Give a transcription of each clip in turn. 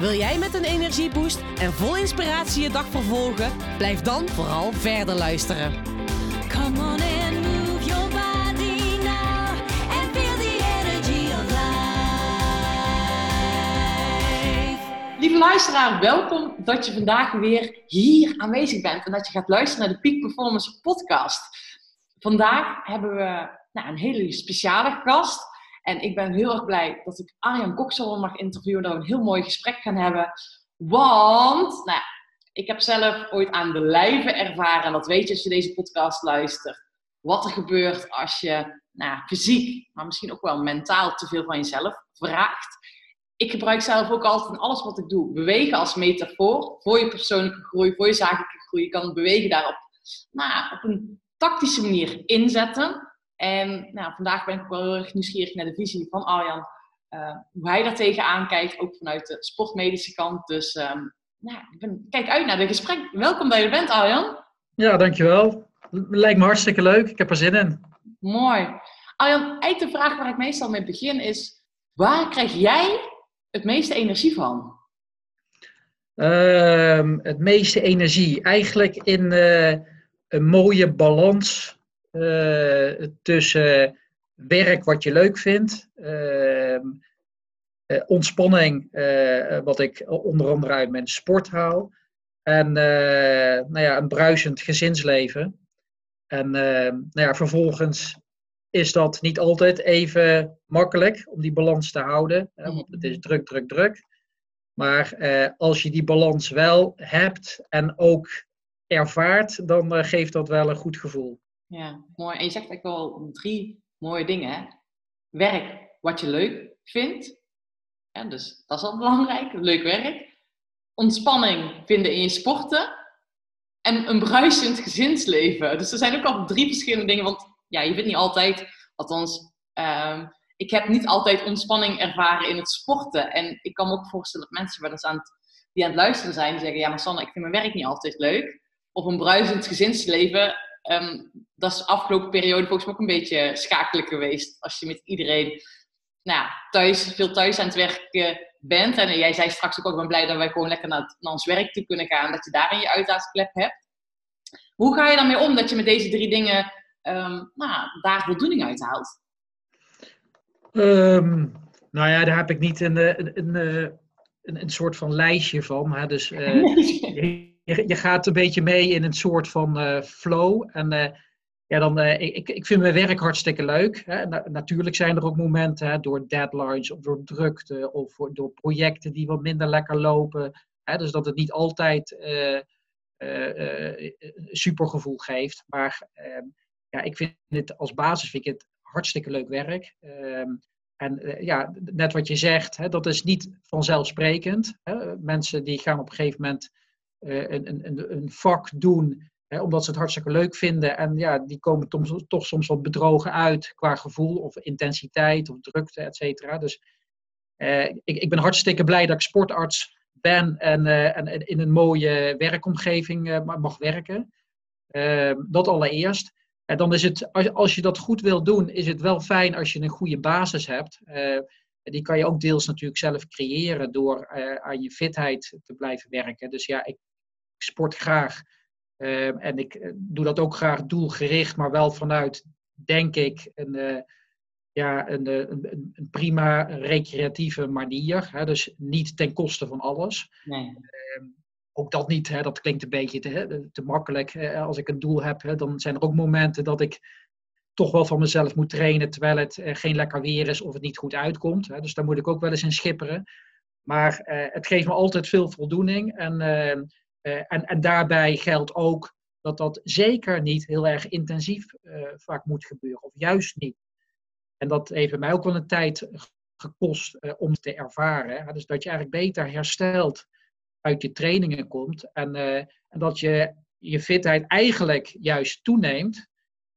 Wil jij met een energieboost en vol inspiratie je dag vervolgen? Blijf dan vooral verder luisteren. Come on and move your body now and feel the energy of life. Lieve luisteraar, welkom dat je vandaag weer hier aanwezig bent en dat je gaat luisteren naar de Peak Performance podcast. Vandaag hebben we nou, een hele speciale gast. En ik ben heel erg blij dat ik Arjan Koksel mag interviewen, dat we een heel mooi gesprek gaan hebben. Want, nou ik heb zelf ooit aan de lijve ervaren, en dat weet je als je deze podcast luistert, wat er gebeurt als je nou, fysiek, maar misschien ook wel mentaal te veel van jezelf vraagt. Ik gebruik zelf ook altijd in alles wat ik doe, bewegen als metafoor voor je persoonlijke groei, voor je zakelijke groei. Je kan bewegen daarop nou, op een tactische manier inzetten. En nou, vandaag ben ik wel heel erg nieuwsgierig naar de visie van Arjan. eh, hoe hij daar tegenaan kijkt, ook vanuit de sportmedische kant. Dus ehm, nou, ik ben, kijk uit naar dit gesprek. Welkom dat je bent, Arjan. Ja, dankjewel. Lijkt me hartstikke leuk. Ik heb er zin in. Mooi. Arjan, eigenlijk de vraag waar ik meestal mee begin is... Waar krijg jij het meeste energie van? Ehm, het meeste energie. Eigenlijk in eh, een mooie balans tussen werk wat je leuk vindt, ehm, eh, ontspanning, eh, wat ik onder andere uit mijn sport haal, en eh, nou ja, een bruisend gezinsleven. En ehm, nou ja, vervolgens is dat niet altijd even makkelijk om die balans te houden, want het is druk, druk, druk. Maar eh, als je die balans wel hebt en ook ervaart, dan eh, geeft dat wel een goed gevoel. Ja, mooi. En je zegt eigenlijk wel drie mooie dingen. Hè? Werk wat je leuk vindt. Dus dat is al belangrijk. Leuk werk. Ontspanning vinden in je sporten. En een bruisend gezinsleven. Dus er zijn ook al drie verschillende dingen. Want ja, je vindt niet altijd, althans, ehm, ik heb niet altijd ontspanning ervaren in het sporten. En ik kan me ook voorstellen dat mensen aan die aan het luisteren zijn, zeggen, ja maar Sanne, ik vind mijn werk niet altijd leuk. Of een bruisend gezinsleven, Ehm, dat is de afgelopen periode volgens mij ook een beetje schakelijk geweest. Als je met iedereen nou, thuis, veel thuis aan het werken bent. En jij zei straks ook, ik ben blij dat wij gewoon lekker naar, naar ons werk toe kunnen gaan. Dat je daarin je uitlaatklep hebt. Hoe ga je daarmee om dat je met deze drie dingen ehm, nou, daar voldoening uit haalt? Ehm, nou ja, daar heb ik niet een, eh, een, een, eh, een, een soort van lijstje van. Hè? Dus eh, je je gaat een beetje mee in een soort van eh, flow. En eh, ja, dan, eh, ik, ik vind mijn werk hartstikke leuk. Hè? Na- natuurlijk zijn er ook momenten hè, door deadlines of door drukte of door projecten die wat minder lekker lopen. Hè? Dus dat het niet altijd supergevoel geeft. Maar ehm, ja, ik vind het als basis vind ik het hartstikke leuk werk. Ehm, en ja, net wat je zegt, hè, dat is niet vanzelfsprekend. Hè. Mensen die gaan op een gegeven moment een, een, een- vak doen omdat ze het hartstikke leuk vinden. En ja, die komen toch, soms wat bedrogen uit qua gevoel of intensiteit of drukte, et cetera. Dus eh, ik, ik ben hartstikke blij dat ik sportarts ben en, eh, en, in een mooie werkomgeving eh, ma- mag werken. Dat allereerst. En dan is het, als, als je dat goed wil doen, is het wel fijn als je een goede basis hebt. Eh, die kan je ook deels natuurlijk zelf creëren door eh, aan je fitheid te blijven werken. Dus ja, ik sport graag. Ehm, en ik eh, doe dat ook graag doelgericht, maar wel vanuit, denk ik, een, eh, ja, een, eh, een, een- prima recreatieve manier. Hè? Dus niet ten koste van alles Nee. ook dat niet, hè, dat klinkt een beetje te, te makkelijk. Hè. Als ik een doel heb, hè, dan zijn er ook momenten dat ik toch wel van mezelf moet trainen terwijl het geen lekker weer is of het niet goed uitkomt. Hè. Dus daar moet ik ook wel eens in schipperen. Maar het geeft me altijd veel voldoening. En, eh, eh, en, en daarbij geldt ook dat dat zeker niet heel erg intensief eh, vaak moet gebeuren, of juist niet. En dat heeft mij ook wel een tijd gekost eh, om te ervaren. Dus dat je eigenlijk beter herstelt uit je trainingen komt. En, eh, en dat je je fitheid eigenlijk juist toeneemt.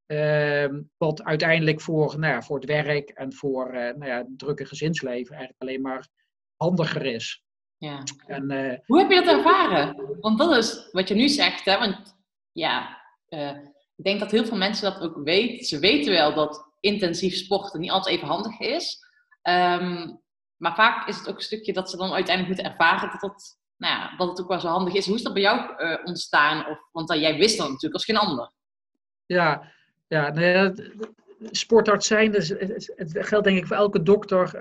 Ehm, wat uiteindelijk voor, nou ja, voor het werk en voor eh, nou ja, het drukke gezinsleven eigenlijk alleen maar handiger is. Ja. En, eh, Hoe heb je dat ervaren? Want dat is wat je nu zegt, hè? Want ja, eh, ik denk dat heel veel mensen dat ook weten. Ze weten wel dat intensief sporten niet altijd even handig is. Ehm, maar vaak is het ook een stukje dat ze dan uiteindelijk moeten ervaren dat het, nou ja, dat het ook wel zo handig is. Hoe is dat bij jou eh, ontstaan? Of, want dan, jij wist dat natuurlijk als geen ander. Ja, ja nou ja, sportarts zijn, dus het geldt denk ik voor elke dokter.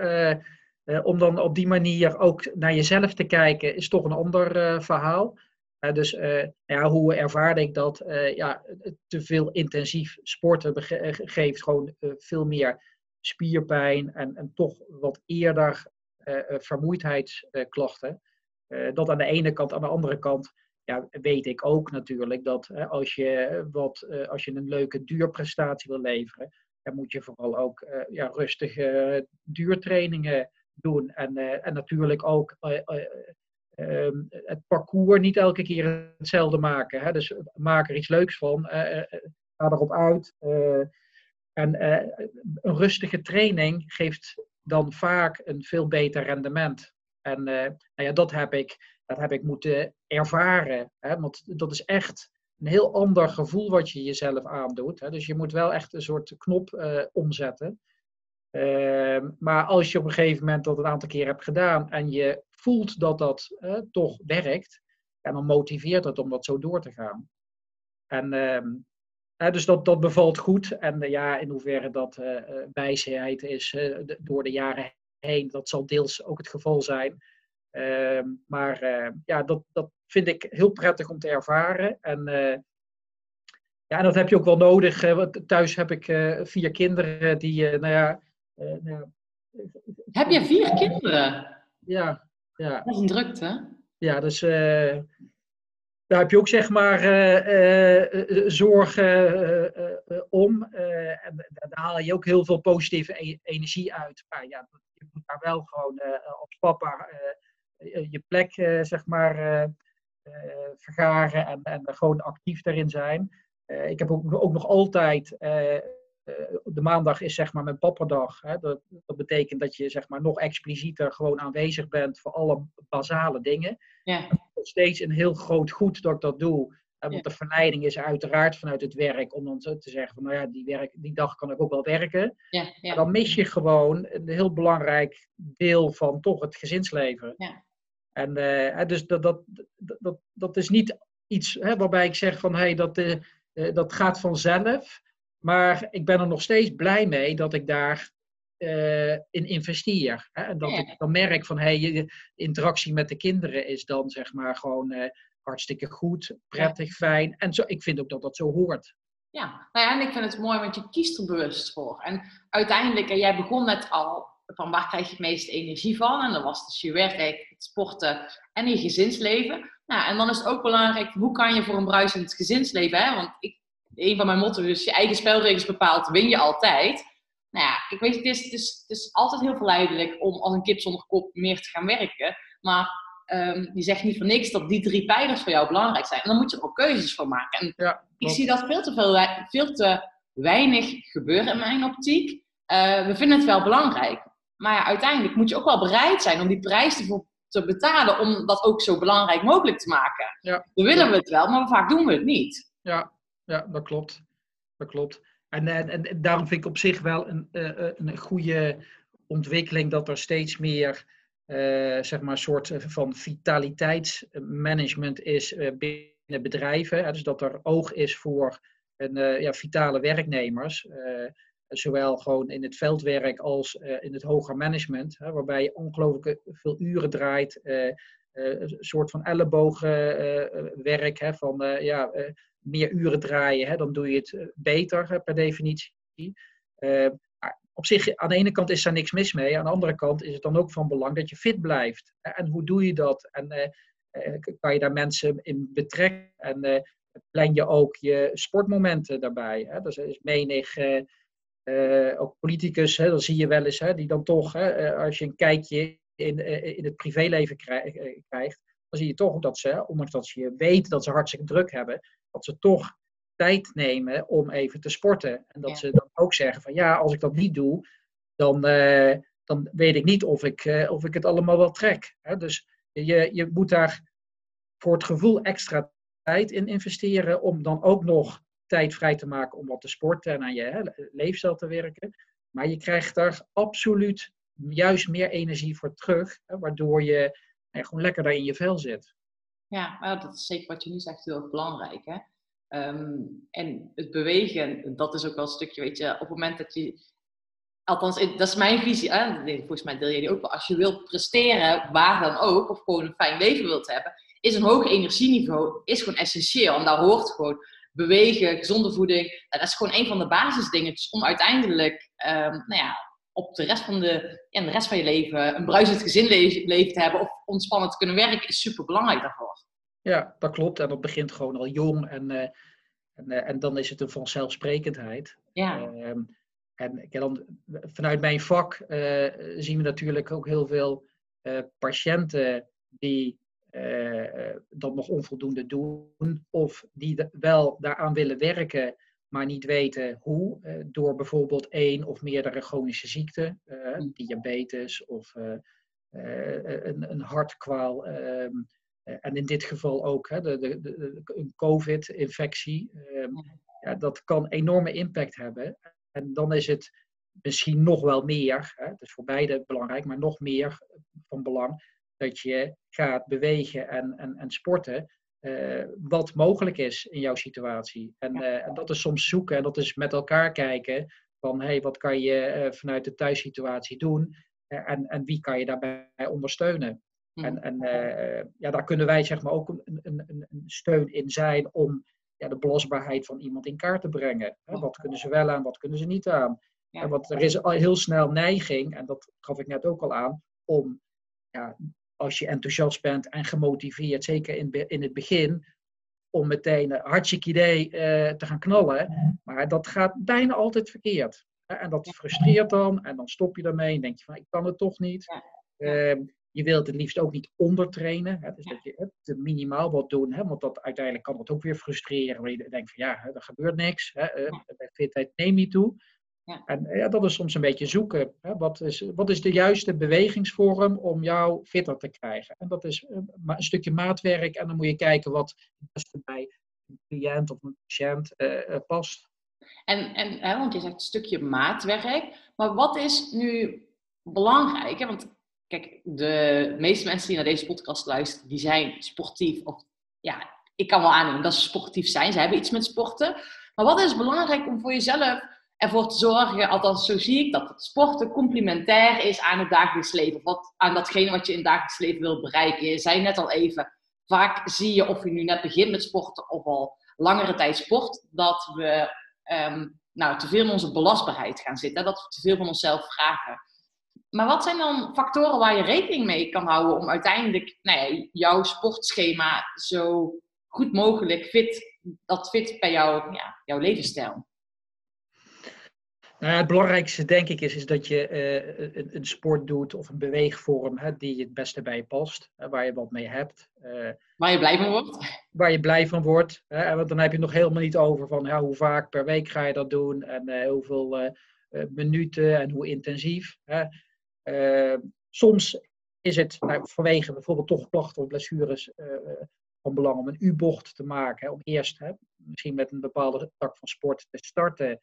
Eh, om dan op die manier ook naar jezelf te kijken, is toch een ander eh, verhaal. Eh, dus nou ja, hoe ervaarde ik dat? Ja, te veel intensief sporten geeft gewoon veel meer spierpijn en, en toch wat eerder vermoeidheidsklachten. Dat aan de ene kant, aan de andere kant ja, weet ik ook natuurlijk dat als, je wat, als je een leuke duurprestatie wil leveren, dan moet je vooral ook ja, rustige duurtrainingen doen. En, eh, en natuurlijk ook eh, eh, ehm, het parcours niet elke keer hetzelfde maken. Hè? Dus maak er iets leuks van. ga erop uit. en een rustige training geeft dan vaak een veel beter rendement. En nou ja, dat heb ik, dat heb ik moeten ervaren. Hè? Want dat is echt een heel ander gevoel wat je jezelf aandoet. Hè? Dus je moet wel echt een soort knop omzetten. Ehm, maar als je op een gegeven moment dat een aantal keer hebt gedaan en je voelt dat dat toch werkt, ja, dan motiveert het om dat zo door te gaan. En ehm, dus dat, dat bevalt goed. En eh, ja, in hoeverre dat eh, eh, wijsheid is door de jaren heen, dat zal deels ook het geval zijn. Ehm, maar ja, dat, dat vind ik heel prettig om te ervaren. En ja, en dat heb je ook wel nodig. thuis heb ik vier kinderen die, nou ja, nou ja, Heb je vier kinderen? ja, ja, Dat is een drukte. ja, dus eh, daar heb je ook zeg maar eh, eh, eh, zorgen eh, eh, eh, om. eh, en daar haal je ook heel veel positieve e- energie uit. Maar ja, je moet daar wel gewoon eh, als papa eh, eh, je plek eh, zeg maar eh, eh, vergaren en, en gewoon actief daarin zijn. Eh, ik heb ook, ook nog altijd. Eh, de maandag is zeg maar mijn papperdag. Hè? Dat, dat betekent dat je zeg maar nog explicieter gewoon aanwezig bent voor alle basale dingen Ja. nog steeds een heel groot goed dat ik dat doe. Eh, want Ja. de verleiding is uiteraard vanuit het werk om dan te zeggen van nou ja, die, werk, die dag kan ik ook wel werken. Ja, dan mis je gewoon een heel belangrijk deel van toch het gezinsleven. Ja. En eh, dus dat, dat, dat, dat, is niet iets hè, waarbij ik zeg van hey, dat, dat gaat vanzelf. Maar ik ben er nog steeds blij mee dat ik daar eh, in investeer. Hè? En dat Ja. ik dan merk van hey, de interactie met de kinderen is dan zeg maar gewoon eh, hartstikke goed, prettig, fijn. En zo, ik vind ook dat dat zo hoort. Ja, nou ja, en ik vind het mooi, want je kiest er bewust voor. En uiteindelijk, en jij begon net al, van waar krijg je het meeste energie van? En dat was dus je werk, het sporten en je gezinsleven. Nou, en dan is het ook belangrijk, hoe kan je voor een bruisend gezinsleven, hè? Want ik, een van mijn motto's is, je eigen spelregels bepaalt, win je altijd. Nou ja, ik weet, het is, het, is, het is altijd heel verleidelijk om als een kip zonder kop meer te gaan werken. Maar ehm, je zegt niet voor niks dat die drie pijlers voor jou belangrijk zijn. En dan moet je er ook keuzes voor maken. En Ja, ik zie dat veel te, veel, veel te weinig gebeuren in mijn optiek. Eh, we vinden het wel belangrijk. Maar ja, uiteindelijk moet je ook wel bereid zijn om die prijs te, te betalen om dat ook zo belangrijk mogelijk te maken. Ja. Dan willen we het wel, maar vaak doen we het niet. Ja, ja dat klopt. Dat klopt. En, en, en daarom vind ik op zich wel een, eh, eh, een goede ontwikkeling dat er steeds meer eh, zeg maar, soort van vitaliteitsmanagement is binnen bedrijven. Dus dat er oog is voor een, ja, vitale werknemers. zowel gewoon in het veldwerk als in het hoger management. Waarbij je ongelooflijk veel uren draait. een soort van ellebogenwerk. hè? Van ja, meer uren draaien, hè, dan doe je het eh, beter per definitie. Eh, op zich, aan de ene kant is daar niks mis mee. Aan de andere kant is het dan ook van belang dat je fit blijft. En hoe doe je dat? En eh, kan je daar mensen in betrekken? En plan je ook je sportmomenten daarbij? Hè? Dus is menig, ook politicus, hè, dan zie je wel eens, hè, die dan toch, hè, als je een kijkje in, in het privéleven krij- krijgt, dan zie je toch dat ze, ondanks dat ze weten dat ze hartstikke druk hebben, dat ze toch tijd nemen om even te sporten. En dat Ja. ze dan ook zeggen van ja, als ik dat niet doe, dan, eh, dan weet ik niet of ik, eh, of ik het allemaal wel trek. Hè? Dus je, je moet daar voor het gevoel extra tijd in investeren om dan ook nog tijd vrij te maken om wat te sporten en aan je hè, leefstijl te werken. Maar je krijgt daar absoluut juist meer energie voor terug, hè, waardoor je eh, gewoon lekker daar in je vel zit. Ja, dat is zeker wat je nu zegt heel erg belangrijk. Hè? Ehm, en het bewegen, dat is ook wel een stukje, weet je, op het moment dat je, althans, dat is mijn visie, hè? Volgens mij deel jij die ook wel. Als je wilt presteren, waar dan ook, of gewoon een fijn leven wilt hebben, is een hoog energieniveau is gewoon essentieel. En daar hoort gewoon bewegen, gezonde voeding. Dat is gewoon een van de basisdingetjes om uiteindelijk, ehm, nou ja, op de rest van, de, ja, de rest van je leven een bruisend gezinleven leven te hebben of ontspannen te kunnen werken, is super belangrijk daarvoor. Ja, dat klopt. En dat begint gewoon al jong en, eh, en, eh, en dan is het een vanzelfsprekendheid. Ja, Ehm, en ik- dan, vanuit mijn vak eh, zien we natuurlijk ook heel veel patiënten die dat nog onvoldoende doen, of die wel daaraan willen werken, maar niet weten hoe, eh, door bijvoorbeeld één of meerdere chronische ziekten, eh, Mm. diabetes of eh, een, een hartkwaal. ehm, eh, en in dit geval ook hè, de, de, de, de- een COVID-infectie. ehm, ja, dat kan enorme impact hebben. En dan is het misschien nog wel meer, hè, het is voor beide belangrijk, maar nog meer van belang dat je gaat bewegen en, en, en sporten. Eh, wat mogelijk is in jouw situatie. En, eh, en dat is soms zoeken en dat is met elkaar kijken van hey, wat kan je eh, vanuit de thuissituatie doen en, en wie kan je daarbij ondersteunen. Hm. En, en ja, daar kunnen wij zeg maar ook een, een, een, een steun in zijn om ja, de belastbaarheid van iemand in kaart te brengen. Hè, wat kunnen ze wel aan, wat kunnen ze niet aan. Ja. En want er is al heel snel neiging, en dat gaf ik net ook al aan, om ja, als je enthousiast bent en gemotiveerd, zeker in, in het begin, om meteen een hartstikke idee eh, te gaan knallen. Maar dat gaat bijna altijd verkeerd. En dat frustreert dan, en dan stop je daarmee en denk je van, ik kan het toch niet. Ehm, je wilt het liefst ook niet ondertrainen. Hè, dus dat je te minimaal wat doen. Hè, want dat, uiteindelijk kan dat ook weer frustreren. Waar je denkt van ja, hè, er gebeurt niks. Hè, eh, bij fitheid neem niet toe. Ja. En eh, ja, dat is soms een beetje zoeken. Hè, wat, is, wat is de juiste bewegingsvorm om jou fitter te krijgen? En dat is eh, ma- een stukje maatwerk. En dan moet je kijken wat het beste bij een cliënt of een patiënt eh, eh, past. En, en hè, want je zegt een stukje maatwerk. Maar wat is nu belangrijk? Hè? Want kijk, de meeste mensen die naar deze podcast luisteren, die zijn sportief. Of ja, ik kan wel aannemen dat ze sportief zijn. Ze hebben iets met sporten. Maar wat is belangrijk om voor jezelf ervoor te zorgen, althans zo zie ik dat sporten complementair is aan het dagelijks leven. Of wat, aan datgene wat je in het dagelijks leven wil bereiken. Je zei net al even, vaak zie je of je nu net begint met sporten of al langere tijd sport, dat we ehm, nou, te veel in onze belastbaarheid gaan zitten. Dat we te veel van onszelf vragen. Maar wat zijn dan factoren waar je rekening mee kan houden om uiteindelijk nou ja, jouw sportschema zo goed mogelijk fit, dat fit bij jou, ja, jouw levensstijl? Nou ja, het belangrijkste denk ik is, is dat je eh, een, een sport doet of een beweegvorm hè, die het beste bij je past, hè, waar je wat mee hebt. eh, Waar je blij van wordt? waar je blij van wordt. Hè? Want dan heb je het nog helemaal niet over van ja, hoe vaak per week ga je dat doen en eh, hoeveel eh, eh, minuten en hoe intensief. Hè? Eh, soms is het nou, vanwege bijvoorbeeld toch klachten of blessures eh, eh, van belang om een U-bocht te maken. Hè? Om eerst hè, misschien met een bepaalde tak van sport te starten.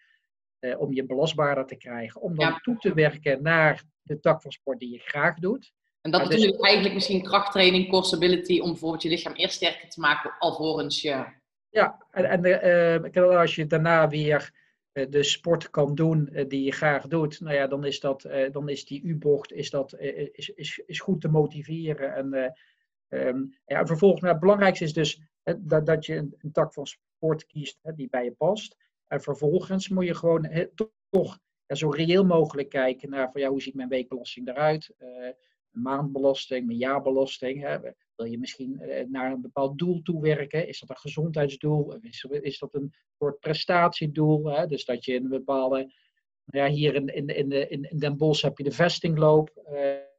Eh, om je belastbaarder te krijgen. Om dan Ja. toe te werken naar de tak van sport die je graag doet. En dat bedoel dus- eigenlijk misschien krachttraining, core stability, om bijvoorbeeld je lichaam eerst sterker te maken, alvorens je... Ja, en, en eh, als je daarna weer eh, de sport kan doen die je graag doet, nou ja, dan is, dat, dan is die U-bocht is dat, is, is, is goed te motiveren. En, eh, ehm, ja, en vervolgens, nou, het belangrijkste is dus dat, dat je een, een tak van sport kiest hè, die bij je past. En vervolgens moet je gewoon to- toch zo reëel mogelijk kijken naar van, ja, hoe ziet mijn weekbelasting eruit? Eh, maandbelasting, mijn jaarbelasting. Hè? Wil je misschien eh, naar een bepaald doel toewerken? Is dat een gezondheidsdoel? Is, dat een soort prestatiedoel? Hè? Dus dat je een bepaalde. Ja, hier in, in, in, de- in, Den Bosch heb je de vestingloop.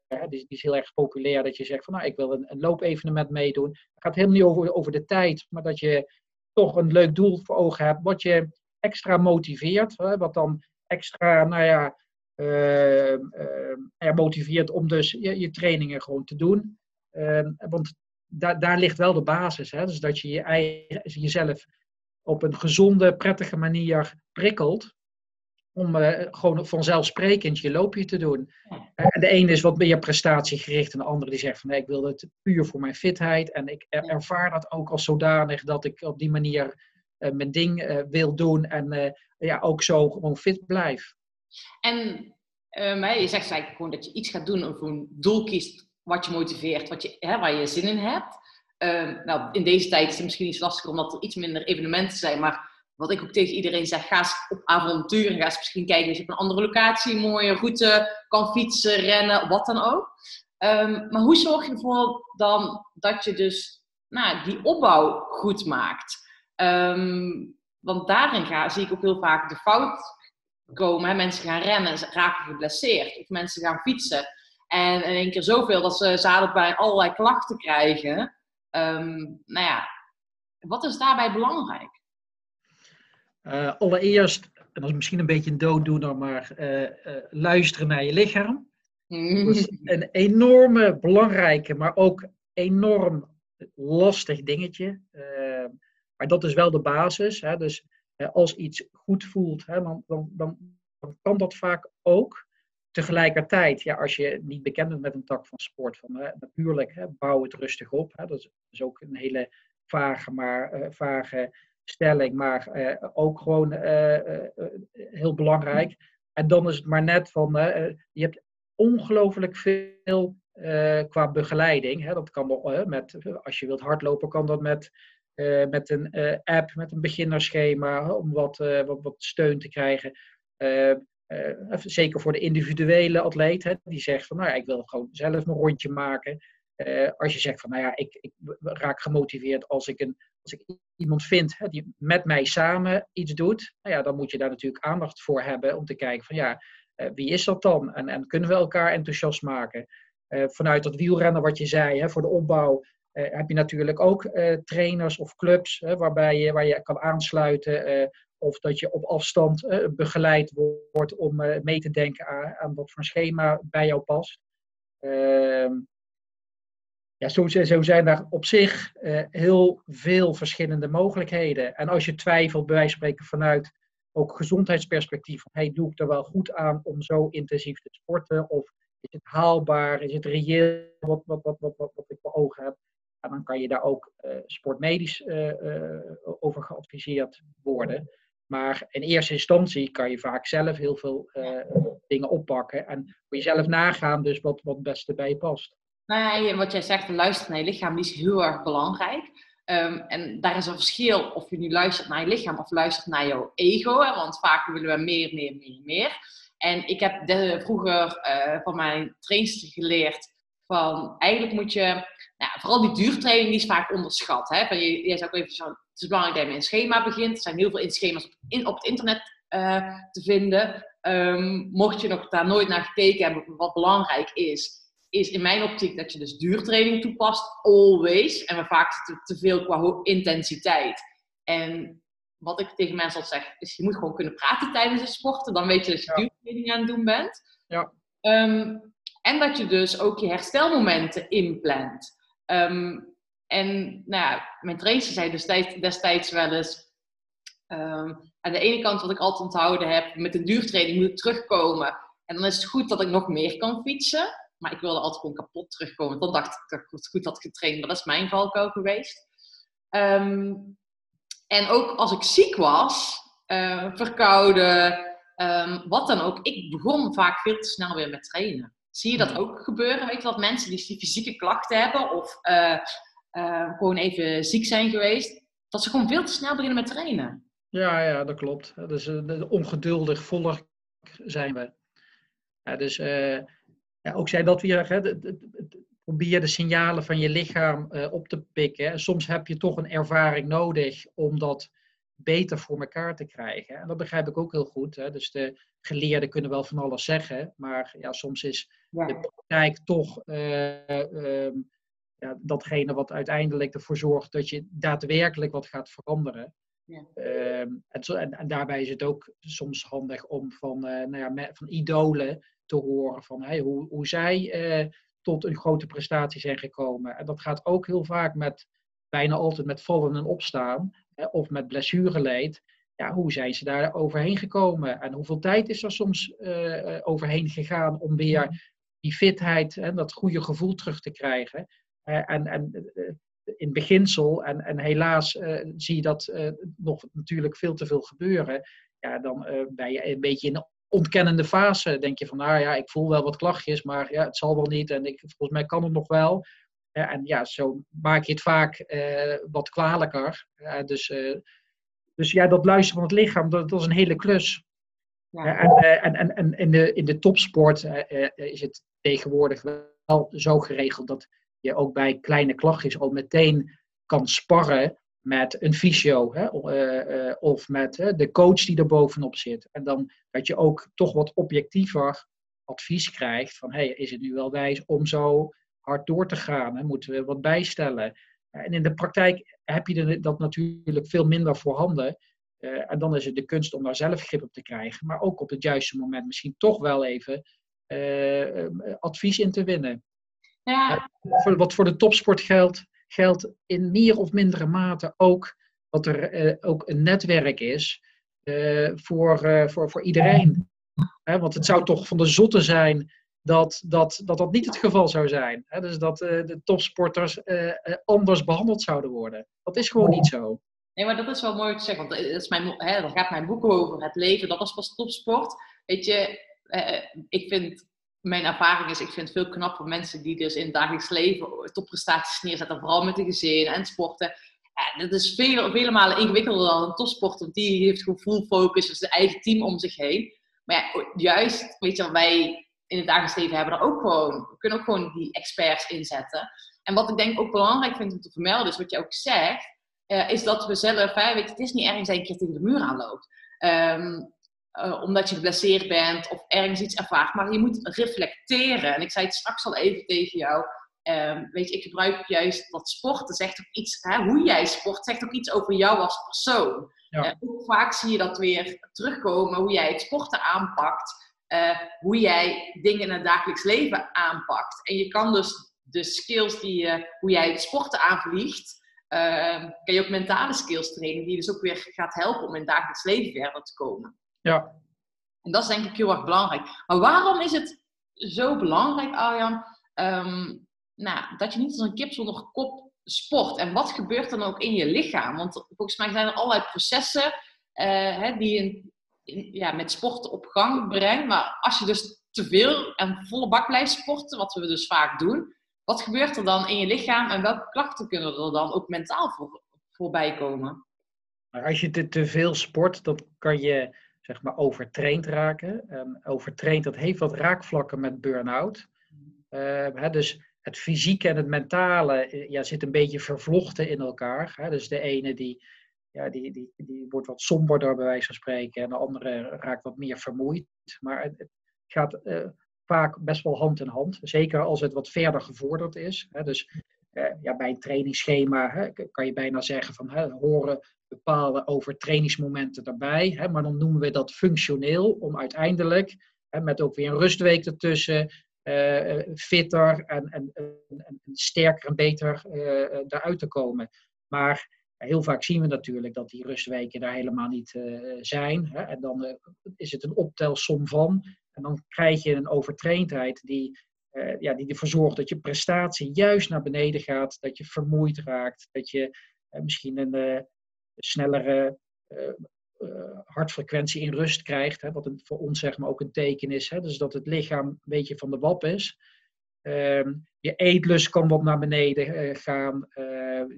die, die is heel erg populair, dat je zegt van nou, ik wil een, een loopevenement meedoen. Het gaat helemaal niet over, over de tijd, maar dat je toch een leuk doel voor ogen hebt, wat je extra motiveert, hè, wat dan extra, nou ja, er motiveert om dus je, je trainingen gewoon te doen. Eh, want daar, daar ligt wel de basis, hè, dus dat je, je eigen, jezelf op een gezonde, prettige manier prikkelt om eh, gewoon vanzelfsprekend je loopje te doen. En de ene is wat meer prestatiegericht en de andere die zegt van nee, ik wil het puur voor mijn fitheid en ik er- ervaar dat ook als zodanig dat ik op die manier mijn ding eh, wil doen en eh, ja, ook zo gewoon fit blijf. En je zegt eigenlijk gewoon dat je iets gaat doen of een doel kiest wat je motiveert, wat je, hè, waar je zin in hebt. Ehm, nou, in deze tijd is het misschien iets lastiger omdat er iets minder evenementen zijn, maar wat ik ook tegen iedereen zeg, ga eens op avontuur ga eens misschien kijken of je op een andere locatie een mooie route kan fietsen, rennen, wat dan ook. Ehm, maar hoe zorg je ervoor dan dat je dus nou, die opbouw goed maakt? Ehm, want daarin ga, zie ik ook heel vaak de fout komen. Hè? Mensen gaan rennen, ze raken geblesseerd. Of mensen gaan fietsen. En in één keer zoveel dat ze zadelpijn allerlei klachten krijgen. Ehm, nou ja, wat is daarbij belangrijk? Eh, allereerst, en dat is misschien een beetje een dooddoener, maar eh, eh, luisteren naar je lichaam. Dat is een enorme belangrijke, maar ook enorm lastig dingetje. Maar dat is wel de basis. Hè? Dus als iets goed voelt, hè, dan, dan, dan, kan dat vaak ook. Tegelijkertijd, ja, als je niet bekend bent met een tak van sport, van, hè, natuurlijk, hè, bouw het rustig op. Hè? Dat is, ook een hele vage, maar, eh, vage stelling, maar eh, ook gewoon eh, heel belangrijk. En dan is het maar net van, je hebt ongelooflijk veel qua begeleiding. Hè. Dat kan met, als je wilt hardlopen, kan dat met, eh, met een eh, app, met een beginnerschema, om wat, eh, wat, wat steun te krijgen. Zeker voor de individuele atleet, hè, die zegt van, nou ja, ik wil gewoon zelf mijn rondje maken. Als je zegt van, nou ja, ik, ik raak gemotiveerd als ik, een, als ik iemand vind hè, die met mij samen iets doet, nou ja, dan moet je daar natuurlijk aandacht voor hebben om te kijken van, ja, wie is dat dan? En, en kunnen we elkaar enthousiast maken? Vanuit dat wielrennen wat je zei, hè, voor de opbouw, heb je natuurlijk ook eh, trainers of clubs waarbij je, waar je kan aansluiten. eh, of dat je op afstand eh, begeleid wordt om eh, mee te denken aan, aan wat voor schema bij jou past. Ehm, ja, zo, zijn daar op zich eh, heel veel verschillende mogelijkheden. En als je twijfelt, bij wijze van spreken vanuit ook gezondheidsperspectief, hey, doe ik er wel goed aan om zo intensief te sporten? Of is het haalbaar? Is het reëel wat, wat, wat, wat, wat, wat ik voor ogen heb? Dan kan je daar ook eh, sportmedisch eh, eh, over geadviseerd worden. Maar in eerste instantie kan je vaak zelf heel veel dingen oppakken en voor jezelf nagaan, dus wat, wat het beste bij je past. Nou ja, je- wat jij zegt, luisteren naar je lichaam, is heel erg belangrijk. Ehm, en daar is een verschil of je nu luistert naar je lichaam of luistert naar jouw ego. Hè? Want vaak willen we meer, meer, meer, meer. En ik heb de- vroeger van mijn trainster geleerd van eigenlijk moet je, nou, vooral die duurtraining die is vaak onderschat. Hè? Van jij zei ook even zo, het is belangrijk dat je met een schema begint. Er zijn heel veel schema's op, in, op het internet eh, te vinden. Ehm, mocht je nog daar nooit naar gekeken hebben, wat belangrijk is, is in mijn optiek dat je dus duurtraining toepast, always. En we vaak te, te veel qua intensiteit. En wat ik tegen mensen altijd zeg, is je moet gewoon kunnen praten tijdens het sporten. Dan weet je dat je Ja. duurtraining aan het doen bent. Ja. Ehm, en dat je dus ook je herstelmomenten inplant. Ehm, en nou mijn trainer zei destijds, destijds wel eens... ehm, aan de ene kant, wat ik altijd onthouden heb, met de duurtraining moet ik terugkomen. En dan is het goed dat ik nog meer kan fietsen. Maar ik wilde altijd gewoon kapot terugkomen. Dan dacht ik dat ik het goed had getraind. Maar dat is mijn valkuil geweest. Ehm, en ook als ik ziek was, eh, verkouden, wat dan ook. Ik begon vaak veel te snel weer met trainen. Zie je dat ook gebeuren? Weet je dat mensen die fysieke klachten hebben of eh, eh, gewoon even ziek zijn geweest, dat ze gewoon veel te snel beginnen met trainen? Ja, ja, dat klopt. Dus de- ongeduldig volk zijn we. Ja, dus ja, ook zij dat weer, hè, probeer de signalen van je lichaam op te pikken. Soms heb je toch een ervaring nodig om dat beter voor elkaar te krijgen. En dat begrijp ik ook heel goed. Hè. Dus de geleerden kunnen wel van alles zeggen, maar ja, soms is Ja. de praktijk toch eh, ehm, ja, datgene wat uiteindelijk ervoor zorgt dat je daadwerkelijk wat gaat veranderen. Ja. Ehm, en, zo, en, en daarbij is het ook soms handig om van, eh, nou ja, me- van idolen te horen van hey, hoe, hoe zij eh, tot een grote prestatie zijn gekomen. En dat gaat ook heel vaak met, bijna altijd met vallen en opstaan of met blessureleed. Ja, hoe zijn ze daar overheen gekomen? En hoeveel tijd is er soms overheen gegaan om weer die fitheid en dat goede gevoel terug te krijgen? Eh, en en eh, in beginsel, en, en helaas eh, zie je dat nog natuurlijk veel te veel gebeuren. Ja, dan ben je een beetje in een ontkennende fase. Denk je van, nou ja, ik voel wel wat klachtjes, maar ja, het zal wel niet. En ik, volgens mij kan het nog wel. En ja, zo maak je het vaak wat kwalijker. Dus, dus ja, dat luisteren van het lichaam, dat, dat is een hele klus. Eh, en, eh, en, en, en in, de, in de topsport eh, is het tegenwoordig wel zo geregeld dat je ook bij kleine klachtjes al meteen kan sparren met een fysio hè, of met de coach die er bovenop zit. En dan dat je ook toch wat objectiever advies krijgt van hey, is het nu wel wijs om zo hard door te gaan? Moeten we wat bijstellen? En in de praktijk heb je dat natuurlijk veel minder voorhanden. Eh, en dan is het de kunst om daar zelf grip op te krijgen, maar ook op het juiste moment misschien toch wel even eh, eh, advies in te winnen. Ja, wat voor de topsport geldt, geldt in meer of mindere mate ook dat er ook een netwerk is voor, voor, voor iedereen. Want het zou toch van de zotte zijn dat dat, dat, dat niet het geval zou zijn. Dus dat de topsporters anders behandeld zouden worden. Dat is gewoon niet zo. Nee, maar dat is wel mooi te zeggen, want dat is mijn, hè, daar gaat mijn boek over. Het leven, dat was pas topsport. Weet je, eh, ik vind, mijn ervaring is, ik vind veel knapper mensen die dus in het dagelijks leven topprestaties neerzetten, vooral met de gezin en sporten. Dat is vele, vele malen ingewikkelder dan een topsport, want die heeft gewoon full focus, dus een eigen team om zich heen. Maar ja, juist, weet je, wij in het dagelijks leven hebben er ook gewoon, we kunnen ook gewoon die experts inzetten. En wat ik denk ook belangrijk vind om te vermelden, is wat je ook zegt, eh, is dat we zelf, hè, weet je, het is niet ergens een keer tegen de muur aanloopt. Ehm, eh, omdat je geblesseerd bent of ergens iets ervaart. Maar je moet reflecteren. En ik zei het straks al even tegen jou. Ehm, weet je, ik gebruik juist dat sporten zegt ook iets, hè, hoe jij sport, zegt ook iets over jou als persoon. Ja. Eh, ook vaak zie je dat weer terugkomen, hoe jij het sporten aanpakt. hoe jij dingen in het dagelijks leven aanpakt. En je kan dus de skills die je, hoe jij het sporten aanvliegt, Ehm, kan je ook mentale skills trainen, die je dus ook weer gaat helpen om in het dagelijks leven verder te komen. Ja, En dat is denk ik heel erg belangrijk. Maar waarom is het zo belangrijk, Arjan, ehm, nou, dat je niet als een kip zonder kop sport? En wat gebeurt dan ook in je lichaam? Want volgens mij zijn er allerlei processen eh, hè, die je ja, met sport op gang brengt. Maar als je dus te veel en volle bak blijft sporten, wat we dus vaak doen, wat gebeurt er dan in je lichaam en welke klachten kunnen er dan ook mentaal voor, voorbij komen? als je te, veel sport, dan kan je zeg maar overtraind raken. En overtraind, dat heeft wat raakvlakken met burn-out. Eh, hè, dus het fysieke en het mentale eh, ja, zit een beetje vervlochten in elkaar. Dus de ene die, ja, die, die, die wordt wat somberder bij wijze van spreken en de andere raakt wat meer vermoeid. Maar het, het gaat eh, vaak best wel hand in hand. Zeker als het wat verder gevorderd is. Hè? Dus eh, ja, bij een trainingsschema hè, kan je bijna zeggen van hè, horen bepaalde overtrainingsmomenten erbij. Hè? Maar dan noemen we dat functioneel om uiteindelijk met ook weer een rustweek ertussen eh, eh, fitter en, en, en, sterker en beter eh, daaruit te komen. Maar heel vaak zien we natuurlijk dat die rustweken daar helemaal niet zijn. Hè? En dan is het een optelsom van. En dan krijg je een overtraindheid die, eh, ja, die ervoor zorgt dat je prestatie juist naar beneden gaat. Dat je vermoeid raakt. Dat je eh, misschien een eh, snellere hartfrequentie in rust krijgt. Hè? Wat een, voor ons zeg maar ook een teken is. Hè? Dus dat het lichaam een beetje van de wap is. Ehm, je eetlust kan wat naar beneden gaan.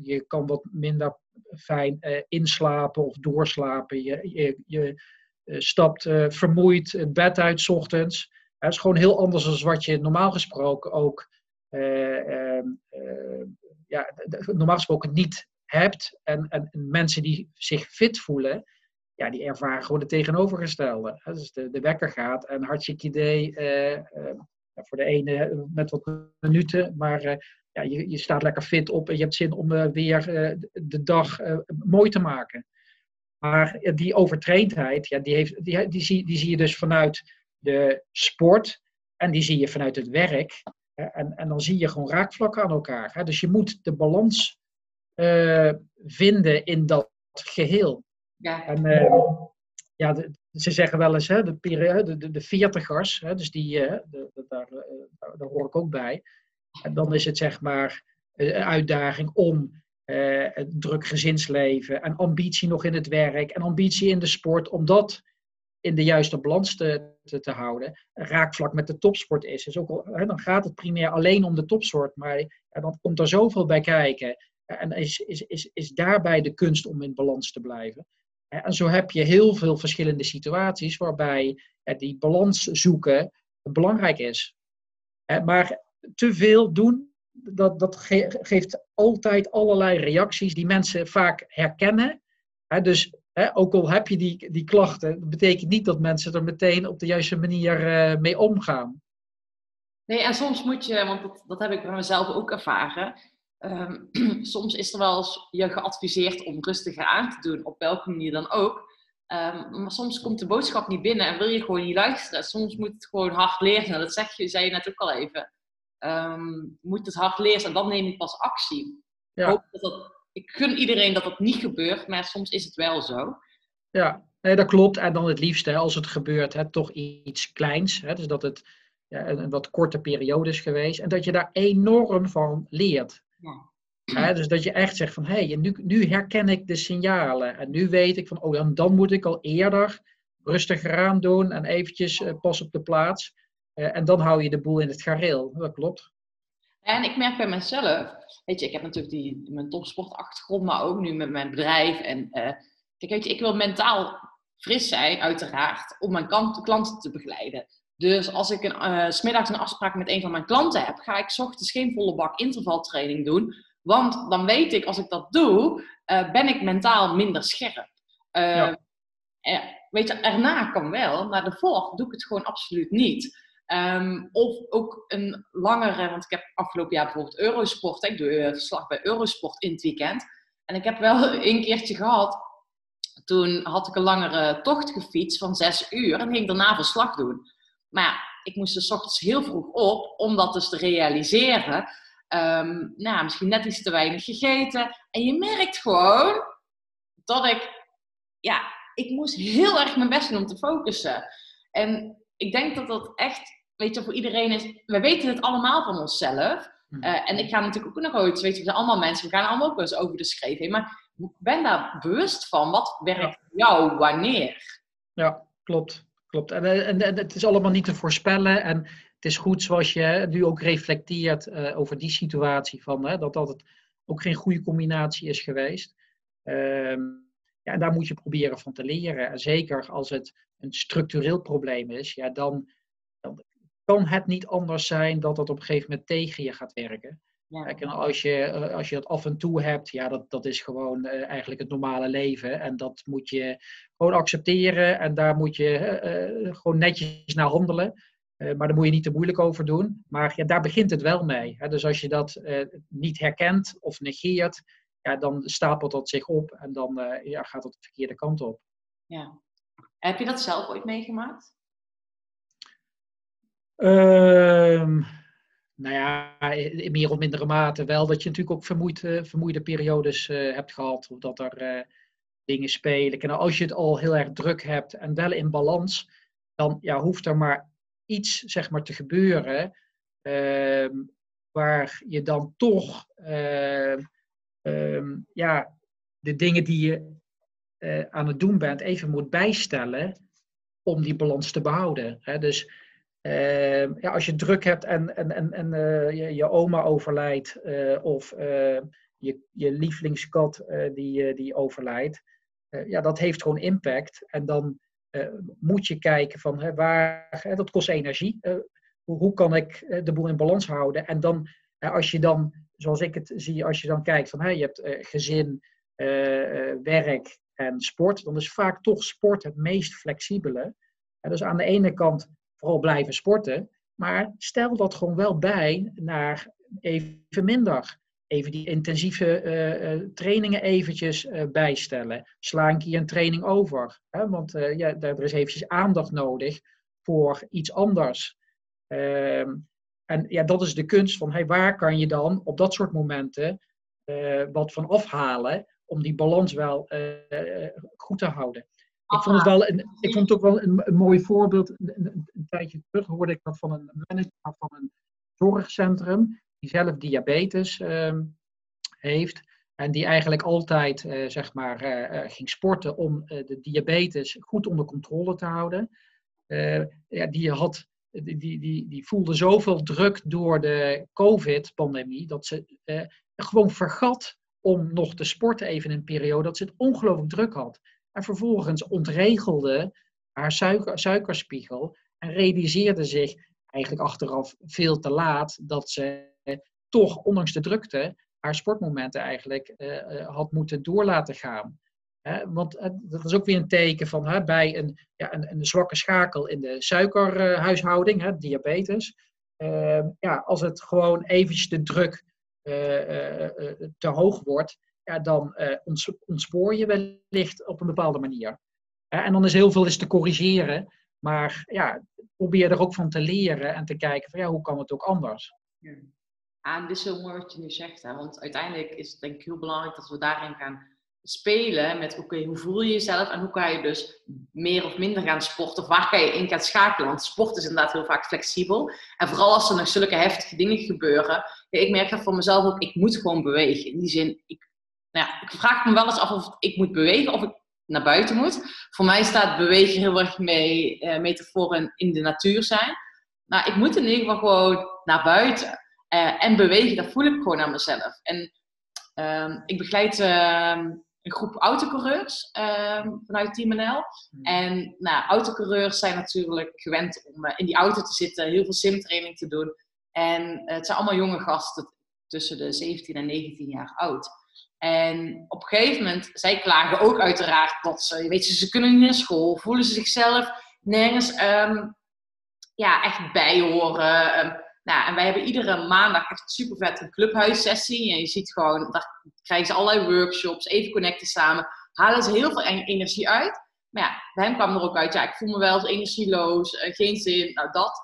Je kan wat minder fijn inslapen of doorslapen. Je, je, stapt eh, vermoeid het bed uit 's ochtends. Dat is gewoon heel anders dan wat je normaal gesproken ook eh, ehm, eh, ja, normaal gesproken niet hebt. En, en, en mensen die zich fit voelen, ja, die ervaren gewoon het tegenovergestelde. hè. Dus de, de wekker gaat en hartstikke idee, eh, eh, voor de ene eh, met wat minuten, maar eh, ja, je, je staat lekker fit op en je hebt zin om eh, weer eh, de dag eh, mooi te maken. Maar eh, die overtraindheid, ja, die, heeft, die, die, zie, die zie je dus vanuit de sport en die zie je vanuit het werk. En, en dan zie je gewoon raakvlakken aan elkaar. Dus je moet de balans eh, vinden in dat geheel. Ja. En eh, ja, de- ze zeggen wel eens, hè, de, peri- de, de, veertigers, hè, dus die, de, de- daar, daar, hoor ik ook bij. En dan is het zeg maar een uitdaging om eh, een druk gezinsleven en ambitie nog in het werk en ambitie in de sport, om dat in de juiste balans te, te, te houden. Raakvlak met de topsport is. is ook hè, dan gaat het primair alleen om de topsport, maar dan komt er zoveel bij kijken. En is, is, is, is daarbij de kunst om in balans te blijven. Hè, En zo heb je heel veel verschillende situaties waarbij eh, die balans zoeken belangrijk is. Maar te veel doen, dat, dat ge- geeft altijd allerlei reacties die mensen vaak herkennen. Dus ook al heb je die, die klachten, dat betekent niet dat mensen er meteen op de juiste manier eh, mee omgaan. Nee, en soms moet je, want dat, dat heb ik bij mezelf ook ervaren. ehm, soms is er wel je geadviseerd om rustiger aan te doen, op welke manier dan ook. Ehm, maar soms komt de boodschap niet binnen en wil je gewoon niet luisteren. Soms moet het gewoon hard lezen. Nou, dat zeg je, zei je net ook al even. Ehm, moet het hard lezen en dan neem ik pas actie. Ja. Ik, dat dat, ik gun iedereen dat dat niet gebeurt, maar soms is het wel zo. Ja, nee, dat klopt. En dan het liefst, hè, als het gebeurt, hè, toch iets kleins. Hè, dus dat het ja, een, een wat korte periode is geweest. En dat je daar enorm van leert. Ja. Hè, dus dat je echt zegt van, hé, hey, nu, nu herken ik de signalen. En nu weet ik van, oh, dan, dan moet ik al eerder rustiger aan doen en eventjes eh, pas op de plaats. Eh, en dan hou je de boel in het gareel. Dat klopt. En ik merk bij mezelf, weet je, ik heb natuurlijk die, mijn topsportachtergrond, maar ook nu met mijn bedrijf. En eh, kijk, weet je, ik wil mentaal fris zijn, uiteraard, om mijn klant- klanten te begeleiden. Dus als ik een, eh, 's smiddags een afspraak met een van mijn klanten heb, ga ik 's ochtends geen volle bak intervaltraining doen. Want dan weet ik, als ik dat doe, eh, ben ik mentaal minder scherp. Eh, Ja. eh, weet je, erna kan wel, maar daarvoor doe ik het gewoon absoluut niet. Ehm, of ook een langere, want ik heb afgelopen jaar bijvoorbeeld Eurosport, hè, ik doe eh, verslag bij Eurosport in het weekend. En ik heb wel een keertje gehad, toen had ik een langere tocht gefietst van zes uur en ging daarna verslag doen. Maar ja, ik moest 's ochtends heel vroeg op om dat dus te realiseren. Ehm, nou, misschien net iets te weinig gegeten. En je merkt gewoon dat ik, ja, ik moest heel erg mijn best doen om te focussen. En ik denk dat dat echt, weet je, voor iedereen is. We weten het allemaal van onszelf. Hm. Eh, en ik ga natuurlijk ook nog ooit, weet je, we zijn allemaal mensen, we gaan allemaal ook wel eens over de schreef heen. Maar ben daar bewust van, wat werkt voor jou, wanneer? Ja, klopt. klopt. En, eh, en, en het is allemaal niet te voorspellen. En het is goed zoals je nu ook reflecteert eh, over die situatie, van, hè, dat dat het ook geen goede combinatie is geweest. Ehm, ja, en daar moet je proberen van te leren. En zeker als het een structureel probleem is, ja, dan kan het niet anders zijn dat dat op een gegeven moment tegen je gaat werken. Ja. Kijk, en als je, eh, als je dat af en toe hebt, ja, dat, dat is gewoon eh, eigenlijk het normale leven. En dat moet je gewoon accepteren en daar moet je eh, gewoon netjes naar handelen. Maar daar moet je niet te moeilijk over doen. Maar ja, daar begint het wel mee. Hè? Dus als je dat niet herkent of negeert, ja, dan stapelt dat zich op en dan ja, gaat het de verkeerde kant op. Ja. Heb je dat zelf ooit meegemaakt? Ehm, nou ja, in meer of mindere mate wel. Dat je natuurlijk ook vermoeid, eh, vermoeide periodes eh, hebt gehad. Of dat er eh, dingen spelen. En als je het al heel erg druk hebt en wel in balans, dan ja, hoeft er maar iets zeg maar, te gebeuren. ehm, waar je dan toch ehm, ehm, ja, de dingen die je aan het doen bent even moet bijstellen om die balans te behouden. Hè? Dus Ehm, ja, als je druk hebt en, en, en, en eh, je, je oma overlijdt eh, of eh, je, je lievelingskat die, die overlijdt, ja, dat heeft gewoon impact. En dan moet je kijken van hè, waar, hè, dat kost energie. Hoe, hoe kan ik de boel in balans houden? En dan, als je dan, zoals ik het zie, als je dan kijkt van hè, je hebt gezin, werk en sport, dan is vaak toch sport het meest flexibele. En dus aan de ene kant vooral blijven sporten. Maar stel dat gewoon wel bij naar even minder. Even die intensieve eh, eh, trainingen eventjes eh, bijstellen. Sla een keer een training over. Hè? Want ja, er is eventjes aandacht nodig voor iets anders. Ehm, en ja, dat is de kunst van hey, waar kan je dan op dat soort momenten wat van afhalen om die balans wel goed te houden. Ik vond het, wel een, ik vond het ook wel een, een mooi voorbeeld. Een, een- een tijdje terug hoorde ik dat van een manager van een zorgcentrum, die zelf diabetes ehm, heeft. En die eigenlijk altijd eh, zeg maar, eh, eh, ging sporten om de diabetes goed onder controle te houden. Ja, die, had, die, die, die, die voelde zoveel druk door de COVID-pandemie dat ze gewoon vergat om nog te sporten even in een periode dat ze het ongelooflijk druk had. En vervolgens ontregelde haar suiker, suikerspiegel en realiseerde zich eigenlijk achteraf veel te laat dat ze toch, ondanks de drukte, haar sportmomenten eigenlijk eh, eh, had moeten door laten gaan. Want dat is ook weer een teken van bij een, ja, een, een zwakke schakel in de suikerhuishouding, diabetes. eh, ja, als het gewoon eventjes de druk te hoog wordt, ja, dan eh, ontspoor je wellicht op een bepaalde manier. Hè, en dan is heel veel is te corrigeren, maar ja, probeer er ook van te leren en te kijken van ja, hoe kan het ook anders? Ja, en dit is heel mooi wat je nu zegt, hè? want uiteindelijk is het denk ik heel belangrijk dat we daarin gaan spelen met oké, hoe voel je jezelf en hoe kan je dus meer of minder gaan sporten of waar kan je in gaan schakelen, want sport is inderdaad heel vaak flexibel en vooral als er nog zulke heftige dingen gebeuren, ja, ik merk dat voor mezelf ook, ik moet gewoon bewegen, in die zin, ik, nou ja, ik vraag me wel eens af of ik moet bewegen of ik naar buiten moet. Voor mij staat bewegen heel erg mee, eh, metaforen in de natuur zijn, maar ik moet in ieder geval gewoon naar buiten. Eh, en bewegen, dat voel ik gewoon aan mezelf. En ehm, ik begeleid ehm, een groep autocoureurs ehm, vanuit Team NL. En nou, autocoureurs zijn natuurlijk gewend om eh, in die auto te zitten, heel veel simtraining te doen. En het zijn allemaal jonge gasten tussen de 17 en 19 jaar oud. En op een gegeven moment, zij klagen ook uiteraard dat ze, weet ze kunnen niet naar school, voelen ze zichzelf nergens ehm, ja, echt bij horen. Ehm, nou, en wij hebben iedere maandag echt super vet een clubhuissessie. En je ziet gewoon, daar krijgen ze allerlei workshops, even connecten samen. Halen ze heel veel en- energie uit. Maar ja, bij hem kwam er ook uit, ja, ik voel me wel energieloos, eh, geen zin, nou dat.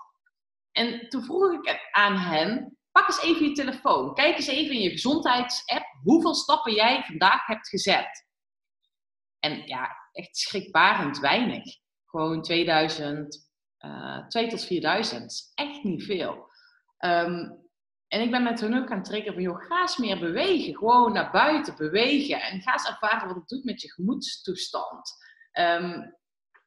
En toen vroeg ik aan hen, pak eens even je telefoon. Kijk eens even in je gezondheidsapp hoeveel stappen jij vandaag hebt gezet. En ja, echt schrikbarend weinig. Gewoon 2000, eh 2 tot 4000. Dat is echt niet veel. Ehm, en ik ben met hun ook aan het trekken van, joh, ga eens meer bewegen. Gewoon naar buiten bewegen. En ga eens ervaren wat het doet met je gemoedstoestand. Ehm,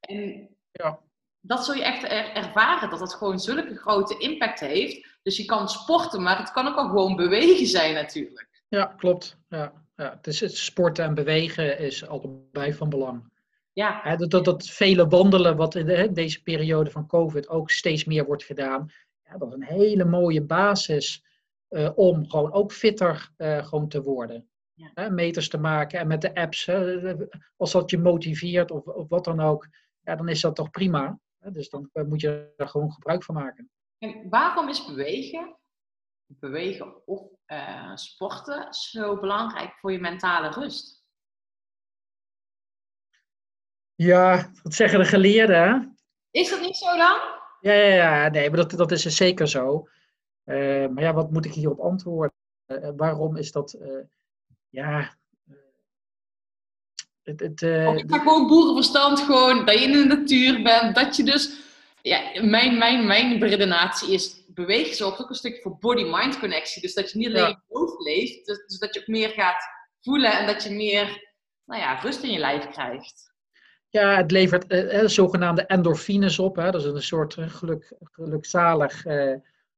en Ja. Dat zul je echt er- ervaren, dat het gewoon zulke grote impact heeft. Dus je kan sporten, maar het kan ook al gewoon bewegen zijn natuurlijk. Ja, klopt. Ja, ja. Het is, het sporten en bewegen is allebei van belang. Ja, dat, dat, dat vele wandelen, wat in de- deze periode van COVID ook steeds meer wordt gedaan, ja, dat is een hele mooie basis eh, om gewoon ook fitter eh, gewoon te worden. Ja. Meters te maken en met de apps, als dat je motiveert of, of wat dan ook, ja, dan is dat toch prima. Dus dan eh, moet je er gewoon gebruik van maken. en waarom is bewegen, bewegen of eh, sporten zo belangrijk voor je mentale rust? Ja, dat zeggen de geleerden. Hè? Is dat niet zo dan? Ja, ja, ja, nee, maar dat, dat is dus zeker zo. Eh, maar ja, wat moet ik hierop antwoorden? Waarom is dat? ja. Eh, het, het, eh, Of gewoon boerenverstand, gewoon dat je in de natuur bent, dat je dus... Ja, mijn, mijn, mijn redenatie is, bewegen zorgt ook een stukje voor body-mind connectie. Dus dat je niet alleen Ja. hoofd leeft, dus, dus dat je ook meer gaat voelen en dat je meer nou ja, rust in je lijf krijgt. ja, het levert eh, eh, zogenaamde endorfines op. Hè? Dat is een soort eh, geluk, gelukzalig eh,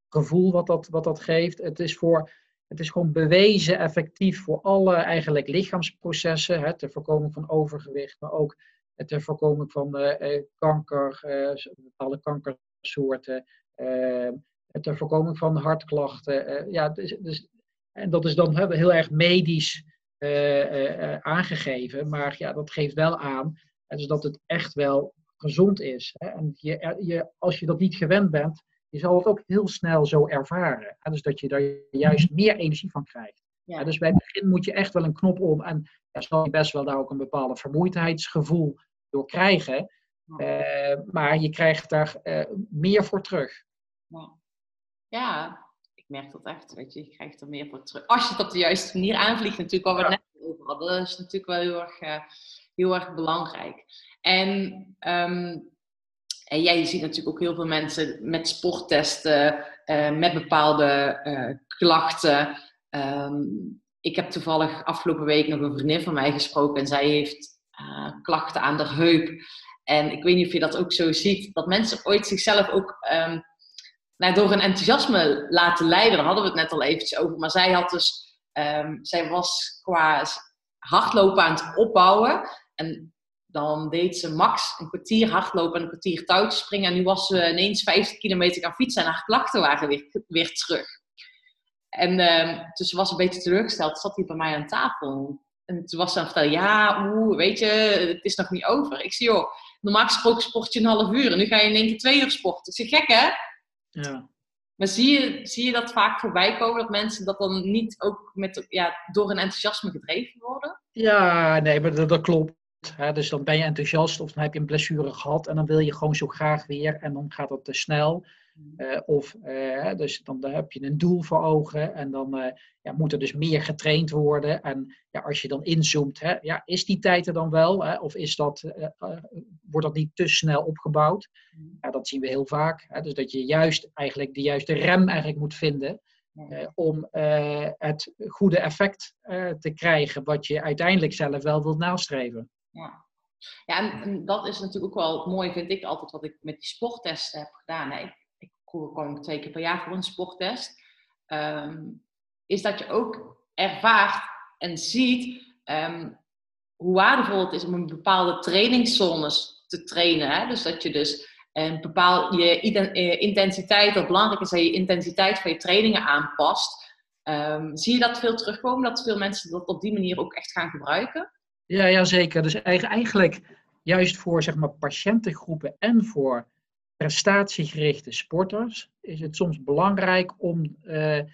gevoel wat dat, wat dat geeft. Het is, voor, het is gewoon bewezen effectief voor alle eigenlijk lichaamsprocessen. Hè? Ter voorkoming van overgewicht, maar ook ter voorkoming van eh, eh, kanker, eh, bepaalde kankersoorten. eh, ter voorkoming van hartklachten. ja, dus, dus, en dat is dan heel erg medisch aangegeven. Maar ja, dat geeft wel aan dus dat het echt wel gezond is. Hè? En je, je, als je dat niet gewend bent, je zal het ook heel snel zo ervaren. Hè? Dus dat je daar juist meer energie van krijgt. Ja. Ja, dus bij het begin moet je echt wel een knop om. En ja, zal je best wel daar ook een bepaalde vermoeidheidsgevoel door krijgen. Eh, maar je krijgt daar eh, meer voor terug. Ja. ja, ik merk dat echt. Weet je, je krijgt er meer voor terug. Als je het op de juiste manier aanvliegt, natuurlijk, wat we net over hadden. Dat is natuurlijk wel heel erg, eh, heel erg belangrijk. En, ehm, en ja, je ziet natuurlijk ook heel veel mensen met sporttesten, eh, met bepaalde eh, klachten. Ehm, ik heb toevallig afgelopen week nog een vriendin van mij gesproken en zij heeft eh, klachten aan de heup. En ik weet niet of je dat ook zo ziet, dat mensen ooit zichzelf ook ehm, nou, door een enthousiasme laten leiden. Daar hadden we het net al eventjes over. Maar zij had dus, ehm, zij was qua hardlopen aan het opbouwen. En dan deed ze max een kwartier hardlopen en een kwartier touwtjes springen. En nu was ze ineens 50 kilometer gaan fietsen en haar klachten waren weer, weer terug. En ehm, dus ze was een beetje teleurgesteld. Zat hij bij mij aan tafel. En toen was ze aan het vertellen, ja, oeh, weet je, het is nog niet over. Ik zie, joh, normaal gesproken sport je een half uur. En nu ga je in één keer twee uur sporten. Ik zeg, gek hè? Ja. Maar zie je, zie je dat vaak voorbij komen? Dat mensen dat dan niet ook met, ja, door een enthousiasme gedreven worden? Ja, nee, maar dat, dat klopt. Hè? Dus dan ben je enthousiast of dan heb je een blessure gehad en dan wil je gewoon zo graag weer en dan gaat dat te snel. Eh, of eh, dus dan, dan heb je een doel voor ogen en dan eh, ja, moet er dus meer getraind worden. En ja, als je dan inzoomt, hè, ja, is die tijd er dan wel? Hè? Of is dat, wordt dat niet te snel opgebouwd? Ja, dat zien we heel vaak. Hè? Dus dat je juist eigenlijk de juiste rem eigenlijk moet vinden om het goede effect te krijgen wat je uiteindelijk zelf wel wilt nastreven. Ja, ja en, dat is natuurlijk ook wel mooi, vind ik altijd, wat ik met die sporttesten heb gedaan. Ik, ik kom twee keer per jaar voor een sporttest. Ehm, is dat je ook ervaart en ziet ehm, hoe waardevol het is om in bepaalde trainingszones te trainen. Hè. Dus dat je dus een bepaal, je eh, intensiteit, wat belangrijk is, dat je intensiteit van je trainingen aanpast. Ehm, zie je dat veel terugkomen, dat veel mensen dat op die manier ook echt gaan gebruiken? Ja, ja zeker. Dus eigen- eigenlijk juist voor zeg maar, patiëntengroepen en voor prestatiegerichte sporters is het soms belangrijk om eh, eh,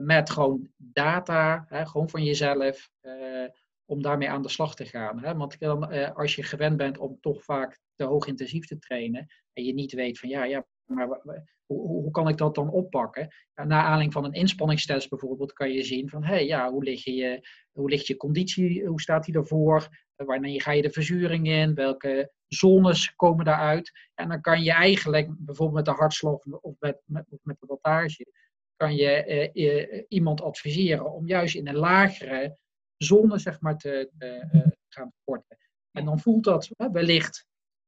met gewoon data, hè, gewoon van jezelf, eh, om daarmee aan de slag te gaan. Hè? Want dan, als je gewend bent om toch vaak te hoog intensief te trainen en je niet weet van ja, ja maar hoe, hoe kan ik dat dan oppakken? Na aanleiding van een inspanningstest bijvoorbeeld kan je zien van hé, hey, ja, hoe, lig je, hoe ligt je conditie, hoe staat die ervoor? Eh, Wanneer ga je de verzuring in? Welke zones komen daaruit? En dan kan je eigenlijk bijvoorbeeld met de hartslag of met, met, met de wattage, kan je eh, eh, iemand adviseren om juist in een lagere zone zeg maar, te eh, eh, gaan sporten. En dan voelt dat hè, wellicht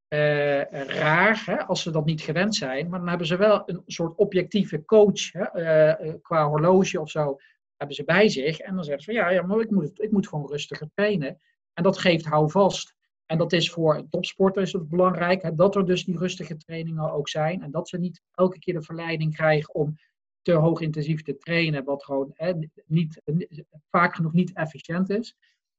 eh, raar hè, als ze dat niet gewend zijn, maar dan hebben ze wel een soort objectieve coach hè, eh, eh, qua horloge of zo hebben ze bij zich. En dan zeggen ze van ja, ja maar ik moet, ik moet gewoon rustiger trainen. En dat geeft houvast. En dat is voor topsporters belangrijk, dat er dus die rustige trainingen ook zijn. En dat ze niet elke keer de verleiding krijgen om te hoog intensief te trainen, wat gewoon hè, niet, vaak genoeg niet efficiënt is.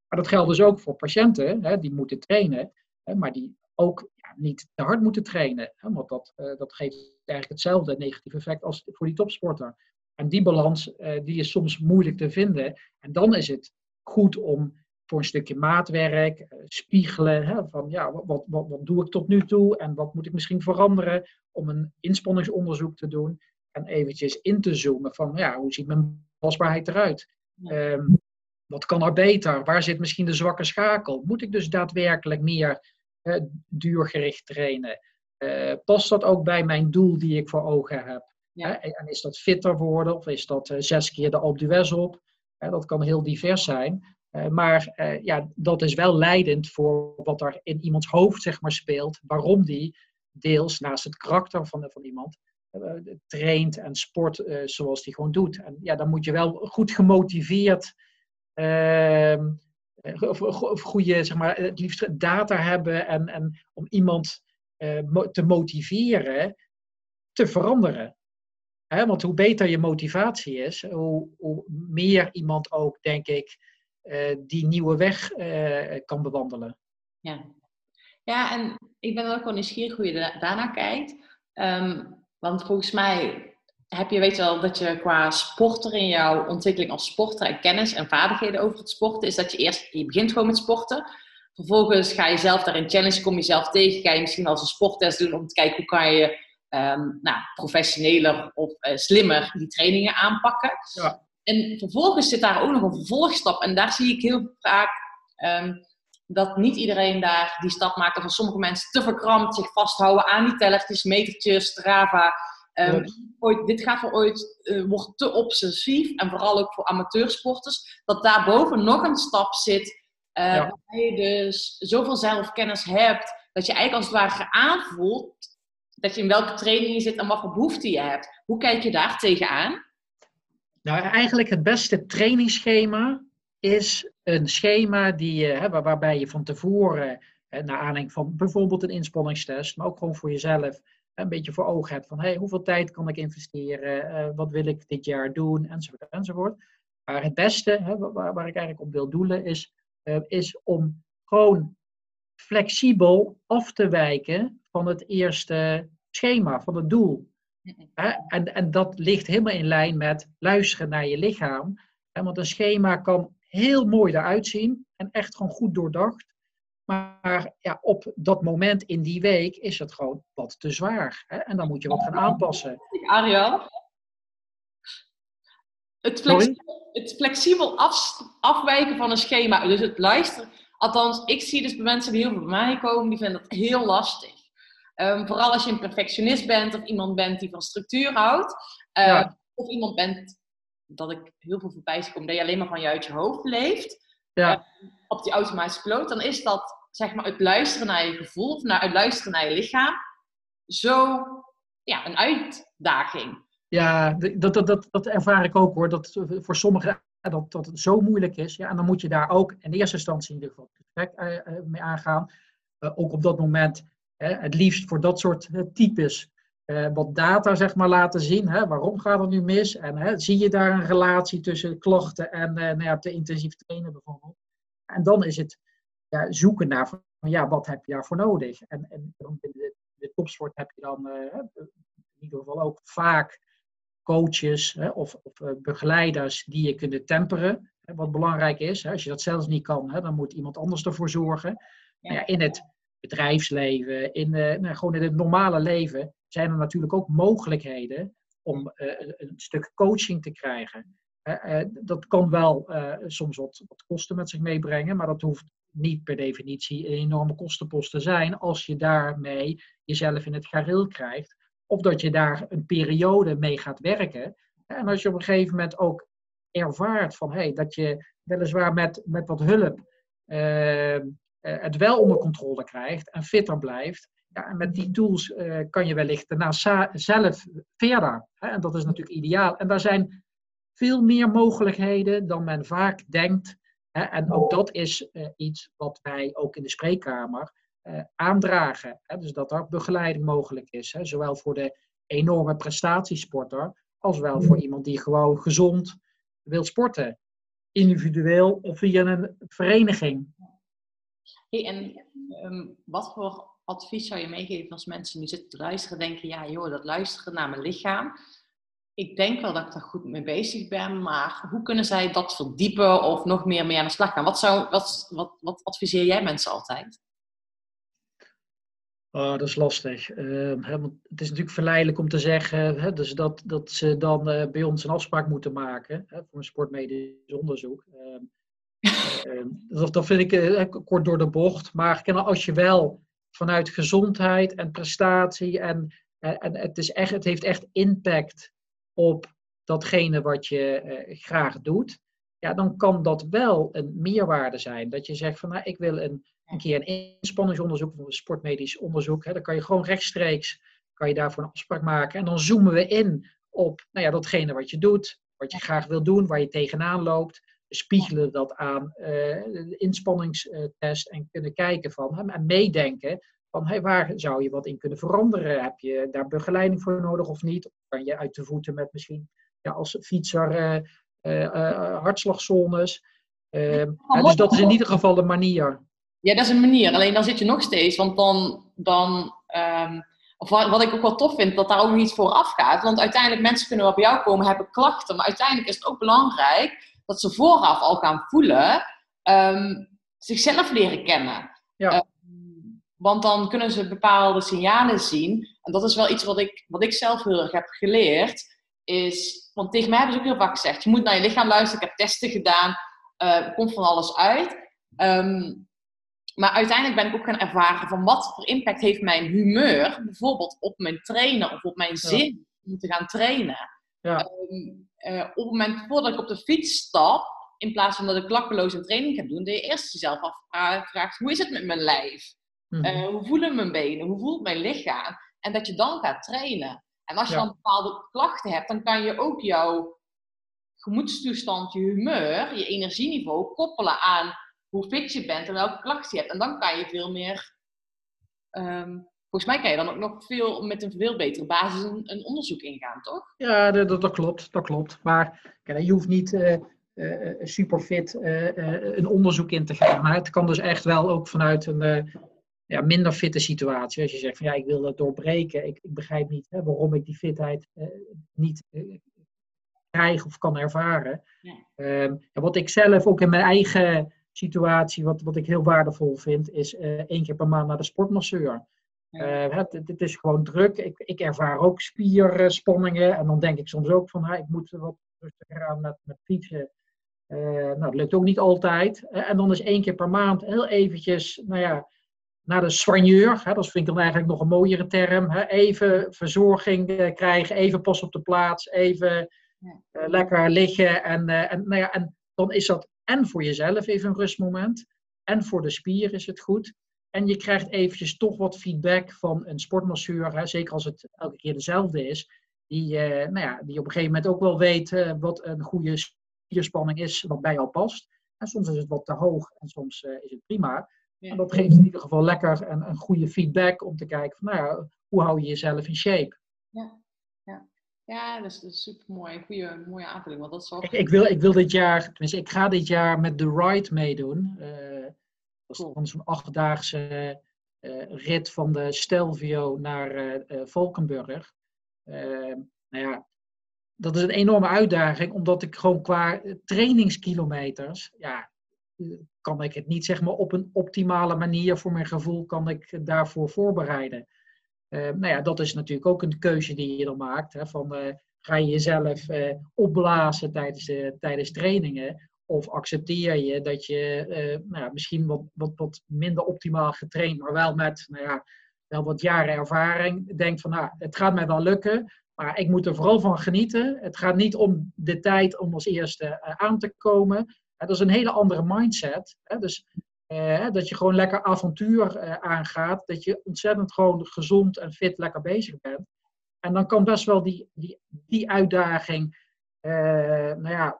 Maar dat geldt dus ook voor patiënten, hè, die moeten trainen, maar die ook ja, niet te hard moeten trainen. Want dat, eh, dat geeft eigenlijk hetzelfde negatieve effect als voor die topsporter. En die balans eh, die is soms moeilijk te vinden. En dan is het goed om voor een stukje maatwerk, eh, spiegelen, hè, van ja, wat, wat, wat, doe ik tot nu toe en wat moet ik misschien veranderen om een inspanningsonderzoek te doen en eventjes in te zoomen van ja, hoe ziet mijn belastbaarheid eruit? Ja. Ehm, wat kan er beter? Waar zit misschien de zwakke schakel? Moet ik dus daadwerkelijk meer duurgericht trainen? Eh, past dat ook bij mijn doel die ik voor ogen heb? En is dat fitter worden of is dat eh, zes keer de Alpe op? Dat kan heel divers zijn. Eh, maar eh, ja, dat is wel leidend voor wat er in iemands hoofd zeg maar, speelt. Waarom die deels naast het karakter van, van iemand traint en sport zoals die gewoon doet. En ja, dan moet je wel goed gemotiveerd ehm, eh, of, of, goede, zeg maar, het liefst data hebben en, en om iemand te motiveren te veranderen. Want hoe beter je motivatie is, hoe, hoe meer iemand ook, denk ik, eh, die nieuwe weg eh, kan bewandelen. Ja. ja, en ik ben ook wel nieuwsgierig hoe je da- daarnaar kijkt. Ehm, Want volgens mij heb je, weet je wel, dat je qua sporter in jouw ontwikkeling als sporter en kennis en vaardigheden over het sporten, is dat je eerst, je begint gewoon met sporten. Vervolgens ga je zelf daarin challenge, kom je zelf tegen, ga je misschien als een sporttest doen om te kijken hoe kan je ehm, nou, professioneler of eh, slimmer die trainingen aanpakken. Ja. En vervolgens zit daar ook nog een vervolgstap. En daar zie ik heel vaak ehm, dat niet iedereen daar die stap maakt. Of dat sommige mensen te verkrampt zich vasthouden aan die tellertjes, metertjes, Strava. Ehm, ooit, dit gaat voor ooit, eh, wordt te obsessief. En vooral ook voor amateursporters. Dat daarboven nog een stap zit. Ja. Waarbij je dus zoveel zelfkennis hebt. Dat je eigenlijk als het ware aanvoelt. Dat je in welke training je zit en wat voor behoefte je hebt. Hoe kijk je daar tegenaan? Nou, eigenlijk het beste trainingsschema is een schema die, hè, waar- waarbij je van tevoren, hè, naar aanleiding van bijvoorbeeld een inspanningstest, maar ook gewoon voor jezelf, een beetje voor ogen hebt van hey, hoeveel tijd kan ik investeren, Eh, wat wil ik dit jaar doen, enzovoort. enzovoort. Maar het beste, hè, wa- waar, waar ik eigenlijk op wil doelen, is, eh, is om gewoon flexibel af te wijken van het eerste schema, van het doel. Hè? En, en dat ligt helemaal in lijn met luisteren naar je lichaam. Hè? Want een schema kan heel mooi eruit zien en echt gewoon goed doordacht. Maar ja, op dat moment in die week is het gewoon wat te zwaar. Hè? En dan moet je wat gaan aanpassen. Arjan? Het, flexibel, het flexibel af, afwijken van een schema, dus het luisteren. Althans, ik zie dus bij mensen die heel veel bij mij komen, die vinden dat heel lastig. Ehm, vooral als je een perfectionist bent of iemand bent die van structuur houdt. Eh, Ja. Of iemand bent, dat ik heel veel voorbij zie komen, dat je alleen maar van je uit je hoofd leeft. Ja, Op die automatische piloot. Dan is dat, zeg maar, het luisteren naar je gevoel of naar, het luisteren naar je lichaam. Zo, ja, een uitdaging. ja dat, dat, dat, dat ervaar ik ook hoor. Dat voor sommigen dat, dat het zo moeilijk is. Ja, en dan moet je daar ook in eerste instantie in ieder geval gesprek eh, eh, mee aangaan. Eh, ook op dat moment, het liefst voor dat soort types, wat data zeg maar laten zien. Hè, waarom gaat het nu mis? En hè, zie je daar een relatie tussen klachten en eh, nou ja, te intensief trainen bijvoorbeeld? En dan is het ja, zoeken naar van, ja, wat heb je daarvoor nodig? En, en in de, de topsport heb je dan eh, in ieder geval ook vaak coaches hè, of, of eh, begeleiders die je kunnen temperen. Hè, wat belangrijk is, hè, als je dat zelfs niet kan, hè, dan moet iemand anders ervoor zorgen. Ja. Nou ja, in het bedrijfsleven, in, eh, nou, gewoon in het normale leven, zijn er natuurlijk ook mogelijkheden om eh, een, stuk coaching te krijgen. Dat kan wel soms wat, wat kosten met zich meebrengen, maar dat hoeft niet per definitie een enorme kostenpost te zijn als je daarmee jezelf in het gareel krijgt. Of dat je daar een periode mee gaat werken. En als je op een gegeven moment ook ervaart van hey, dat je weliswaar met, met wat hulp eh, eh, het wel onder controle krijgt en fitter blijft. Ja, en met die tools eh, kan je wellicht daarna zelf verder. Hè? En dat is natuurlijk ideaal. En daar zijn veel meer mogelijkheden dan men vaak denkt. Hè? En ook dat is iets wat wij ook in de spreekkamer aandragen. Hè? Dus dat er begeleiding mogelijk is. Hè? Zowel voor de enorme prestatiesporter als wel voor iemand die gewoon gezond wil sporten. Individueel of via een vereniging. Hey, en ehm, wat voor advies zou je meegeven als mensen nu zitten te luisteren en denken, ja joh, dat luisteren naar mijn lichaam. Ik denk wel dat ik daar goed mee bezig ben, maar hoe kunnen zij dat verdiepen of nog meer mee aan de slag gaan? Wat, zou, wat, wat, wat adviseer jij mensen altijd? Oh, dat is lastig. Ehm, hè, want het is natuurlijk verleidelijk om te zeggen hè, dus dat, dat ze dan eh, bij ons een afspraak moeten maken hè, voor een sportmedisch onderzoek. Ehm, ehm, dat, dat vind ik eh, kort door de bocht. Maar ken- als je wel vanuit gezondheid en prestatie en, eh, en het, is echt, het heeft echt impact op datgene wat je graag doet, ja, dan kan dat wel een meerwaarde zijn. Dat je zegt van nou, ik wil een, een keer een inspanningsonderzoek of een sportmedisch onderzoek. Hè, dan kan je gewoon rechtstreeks kan je daarvoor een afspraak maken. En dan zoomen we in op nou ja, datgene wat je doet, wat je graag wil doen, waar je tegenaan loopt. We spiegelen dat aan eh, de inspanningstest en kunnen kijken van hè, en meedenken van hey, waar zou je wat in kunnen veranderen? Heb je daar begeleiding voor nodig of niet? Of kan je uit de voeten met misschien ja, als fietser eh, eh, hartslagzones? Ehm, dus dat is in ieder geval een manier. Ja, dat is een manier. Alleen dan zit je nog steeds, want dan, dan ehm, of wat, wat ik ook wel tof vind, dat daar ook nog iets voor afgaat. Want uiteindelijk, mensen kunnen wel bij jou komen, hebben klachten. Maar uiteindelijk is het ook belangrijk dat ze vooraf al gaan voelen, ehm, zichzelf leren kennen. Ja. Ehm, want dan kunnen ze bepaalde signalen zien. En dat is wel iets wat ik, wat ik zelf heel erg heb geleerd. Is, want tegen mij hebben ze ook heel vaak gezegd, je moet naar je lichaam luisteren. Ik heb testen gedaan, eh, er komt van alles uit. Ehm, maar uiteindelijk ben ik ook gaan ervaren van wat voor impact heeft mijn humeur, bijvoorbeeld op mijn trainen of op mijn zin om te gaan trainen. Ja. Ehm, eh, op het moment voordat ik op de fiets stap, in plaats van dat ik klakkeloos een training ga doen, dat je eerst jezelf afvraagt, hoe is het met mijn lijf? Mhm. Eh, hoe voelen mijn benen? Hoe voelt mijn lichaam? En dat je dan gaat trainen. En als je Ja. dan bepaalde klachten hebt, dan kan je ook jouw gemoedstoestand, je humeur, je energieniveau koppelen aan hoe fit je bent en welke klachten je hebt. En dan kan je veel meer, ehm, volgens mij kan je dan ook nog veel, met een veel betere basis een, een onderzoek ingaan, toch? Ja, dat, dat, klopt, dat klopt. Maar kijk, je hoeft niet eh eh, superfit eh, eh, een onderzoek in te gaan. Maar het kan dus echt wel ook vanuit een ja, minder fitte situatie. Als je zegt van ja, ik wil dat doorbreken. Ik, ik begrijp niet hè, waarom ik die fitheid eh, niet eh, krijg of kan ervaren. Ja. Ehm, en wat ik zelf ook in mijn eigen situatie, wat, wat ik heel waardevol vind, is eh, één keer per maand naar de sportmasseur. Ja. Eh, het, is gewoon druk. Ik, ik ervaar ook spierspanningen. En dan denk ik soms ook van, ik moet wat rustiger aan met, met fietsen. Eh, nou, dat lukt ook niet altijd. En dan is één keer per maand heel eventjes, nou ja, naar de soigneur. Hè, dat vind ik dan eigenlijk nog een mooiere term. Hè, even verzorging krijgen, even pas op de plaats, even Ja. lekker liggen. En, en, nou ja, en dan is dat en voor jezelf even een rustmoment. En voor de spier is het goed. En je krijgt eventjes toch wat feedback van een sportmasseur, hè, zeker als het elke keer dezelfde is, die, eh, nou ja, die op een gegeven moment ook wel weet eh, wat een goede spierspanning is, wat bij jou past. En soms is het wat te hoog en soms eh, is het prima. Ja. En dat geeft in ieder geval lekker een, een goede feedback om te kijken van, nou ja, hoe hou je jezelf in shape? Ja, dat is, dat is super mooi. Goede, mooie aanvulling. Want dat is. Ik, ik, wil, ik wil dit jaar, tenminste, ik ga dit jaar met The Ride meedoen. Eh, dat is Cool. zo'n achtdaagse eh, rit van de Stelvio naar eh, Valkenburg. Nou ja, dat is een enorme uitdaging, omdat ik gewoon qua trainingskilometers, ja, kan ik het niet zeg maar op een optimale manier voor mijn gevoel kan ik daarvoor voorbereiden. Eh, nou ja, dat is natuurlijk ook een keuze die je dan maakt. Hè, van, eh, ga je jezelf eh, opblazen tijdens, de, tijdens trainingen? Of accepteer je dat je eh, nou ja, misschien wat, wat, wat minder optimaal getraind, maar wel met nou ja, wel wat jaren ervaring, denkt van nou, het gaat mij wel lukken, maar ik moet er vooral van genieten. Het gaat niet om de tijd om als eerste aan te komen. Dat is een hele andere mindset. Dus eh, dat je gewoon lekker avontuur eh, aangaat. Dat je ontzettend gewoon gezond en fit lekker bezig bent. En dan kan best wel die, die, die uitdaging, eh, nou ja,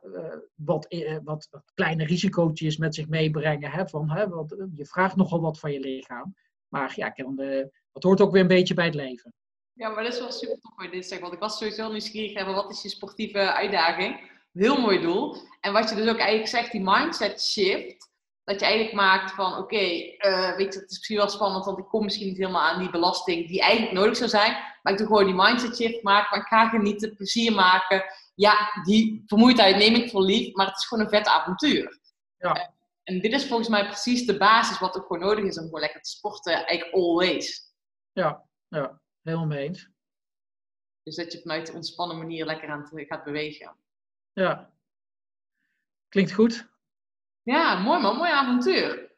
wat, wat, wat kleine risicootjes met zich meebrengen. Hè, van, hè, want eh, je vraagt nogal wat van je lichaam. Maar ja, kan, dat hoort ook weer een beetje bij het leven. Ja, maar dat is wel super tof wat dit zegt. Want ik was sowieso nieuwsgierig naar wat is je sportieve uitdaging. Heel mooi doel. En wat je dus ook eigenlijk zegt, die mindset shift. Dat je eigenlijk maakt van, oké, eh, weet je, het is misschien wel spannend, want ik kom misschien niet helemaal aan die belasting die eigenlijk nodig zou zijn. Maar ik doe gewoon die mindset shift maken, maar ik ga genieten, plezier maken. Ja, die vermoeidheid neem ik voor lief, maar het is gewoon een vet avontuur. Ja. Eh, En dit is volgens mij precies de basis wat ook gewoon nodig is om gewoon lekker te sporten, eigenlijk always. Ja, ja helemaal mee eens. Dus dat je vanuit een ontspannen manier lekker aan het gaat bewegen. Ja. Klinkt goed. Ja, mooi man, mooi avontuur.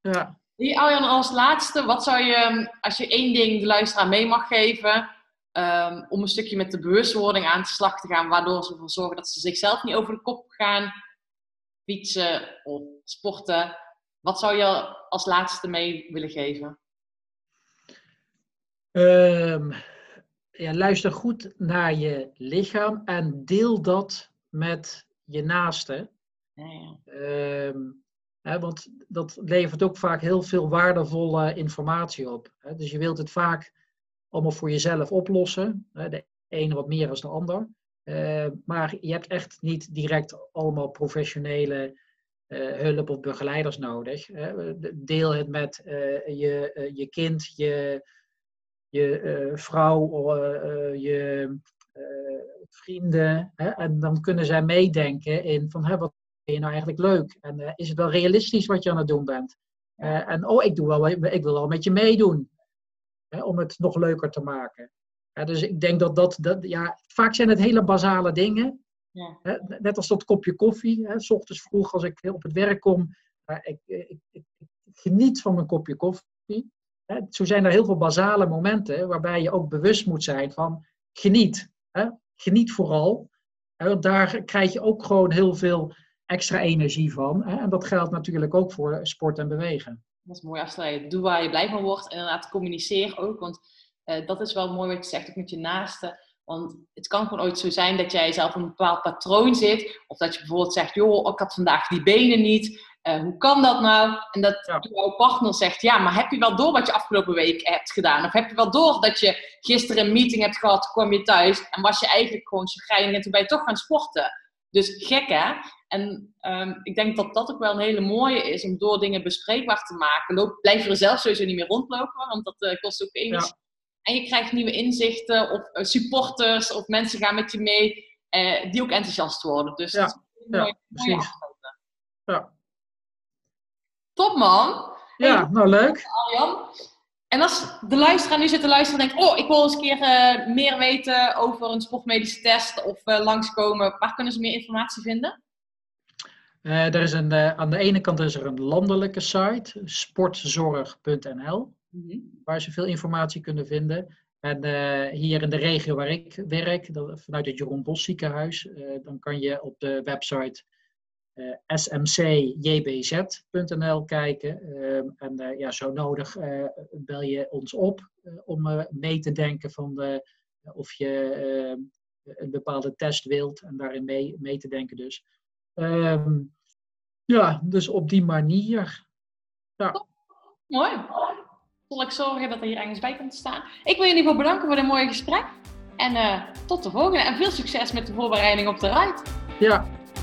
Ja. Arjan, als laatste, wat zou je, als je één ding de luisteraar mee mag geven, ehm, om een stukje met de bewustwording aan de slag te gaan, waardoor ze ervoor zorgen dat ze zichzelf niet over de kop gaan fietsen of sporten, wat zou je als laatste mee willen geven? Ehm, ja, luister goed naar je lichaam en deel dat met je naaste. Ehm, hè, want dat levert ook vaak heel veel waardevolle informatie op. Hè. Dus je wilt het vaak allemaal voor jezelf oplossen. Hè. De ene wat meer dan de ander. Ehm, maar je hebt echt niet direct allemaal professionele eh, hulp of begeleiders nodig. Hè. Deel het met eh, je, eh, je kind, je, je vrouw, je vrienden. Hè, en dan kunnen zij meedenken in van hè, wat je nou eigenlijk leuk? En eh, is het wel realistisch wat je aan het doen bent? Eh, en oh, ik, doe wel, ik wil wel met je meedoen. Hè, om het nog leuker te maken. Dus ik denk dat dat, dat ja, vaak zijn het hele basale dingen. Ja. Hè, net als dat kopje koffie. Hè, s ochtends vroeg als ik op het werk kom. eh, ik, ik, ik, geniet van mijn kopje koffie. Hè, zo zijn er heel veel basale momenten waarbij je ook bewust moet zijn van geniet. Geniet vooral. Want daar krijg je ook gewoon heel veel extra energie van. Hè? En dat geldt natuurlijk ook voor sport en bewegen. Dat is mooi afsluiten. Doe waar je blij van wordt. En inderdaad, communiceer ook. Want eh, dat is wel mooi wat je zegt, ook met je naasten. Want het kan gewoon ooit zo zijn dat jij zelf in een bepaald patroon zit. Of dat je bijvoorbeeld zegt, joh, ik had vandaag die benen niet. Eh, hoe kan dat nou? En dat Ja. jouw partner zegt, ja, maar heb je wel door wat je afgelopen week hebt gedaan? Of heb je wel door dat je gisteren een meeting hebt gehad, kwam je thuis en was je eigenlijk gewoon chagrijnig en toen ben je toch gaan sporten? Dus gek hè? En ehm, ik denk dat dat ook wel een hele mooie is om door dingen bespreekbaar te maken. Loop, blijf je er zelf sowieso niet meer rondlopen, want dat eh, kost ook energie. En je krijgt nieuwe inzichten of eh, supporters of mensen gaan met je mee eh, die ook enthousiast worden. Dus Ja, dat is een ja, mooie- afsluiter. Ja, Top man! ja nou leuk. Arjan. En als de luisteraar nu zit te luisteren en denkt, oh, ik wil eens een keer eh, meer weten over een sportmedische test of eh, langskomen, waar kunnen ze meer informatie vinden? Eh, er is een, aan de ene kant is er een landelijke site, sportzorg.nl, waar ze veel informatie kunnen vinden. En hier in de regio waar ik werk, dat, vanuit het Jeroen Bos ziekenhuis, dan kan je op de website smcjbz.nl kijken. Ehm, en eh, ja, zo nodig eh, bel je ons op eh, om eh, mee te denken van de, of je eh, een bepaalde test wilt en daarin mee, mee te denken dus. Ehm, ja, dus op die manier. Mooi. Zal ik zorgen dat er hier ergens bij komt te staan. Ik wil ieder geval bedanken voor dit mooie gesprek. En eh, tot de volgende. En veel succes met de voorbereiding op de ride. Ja,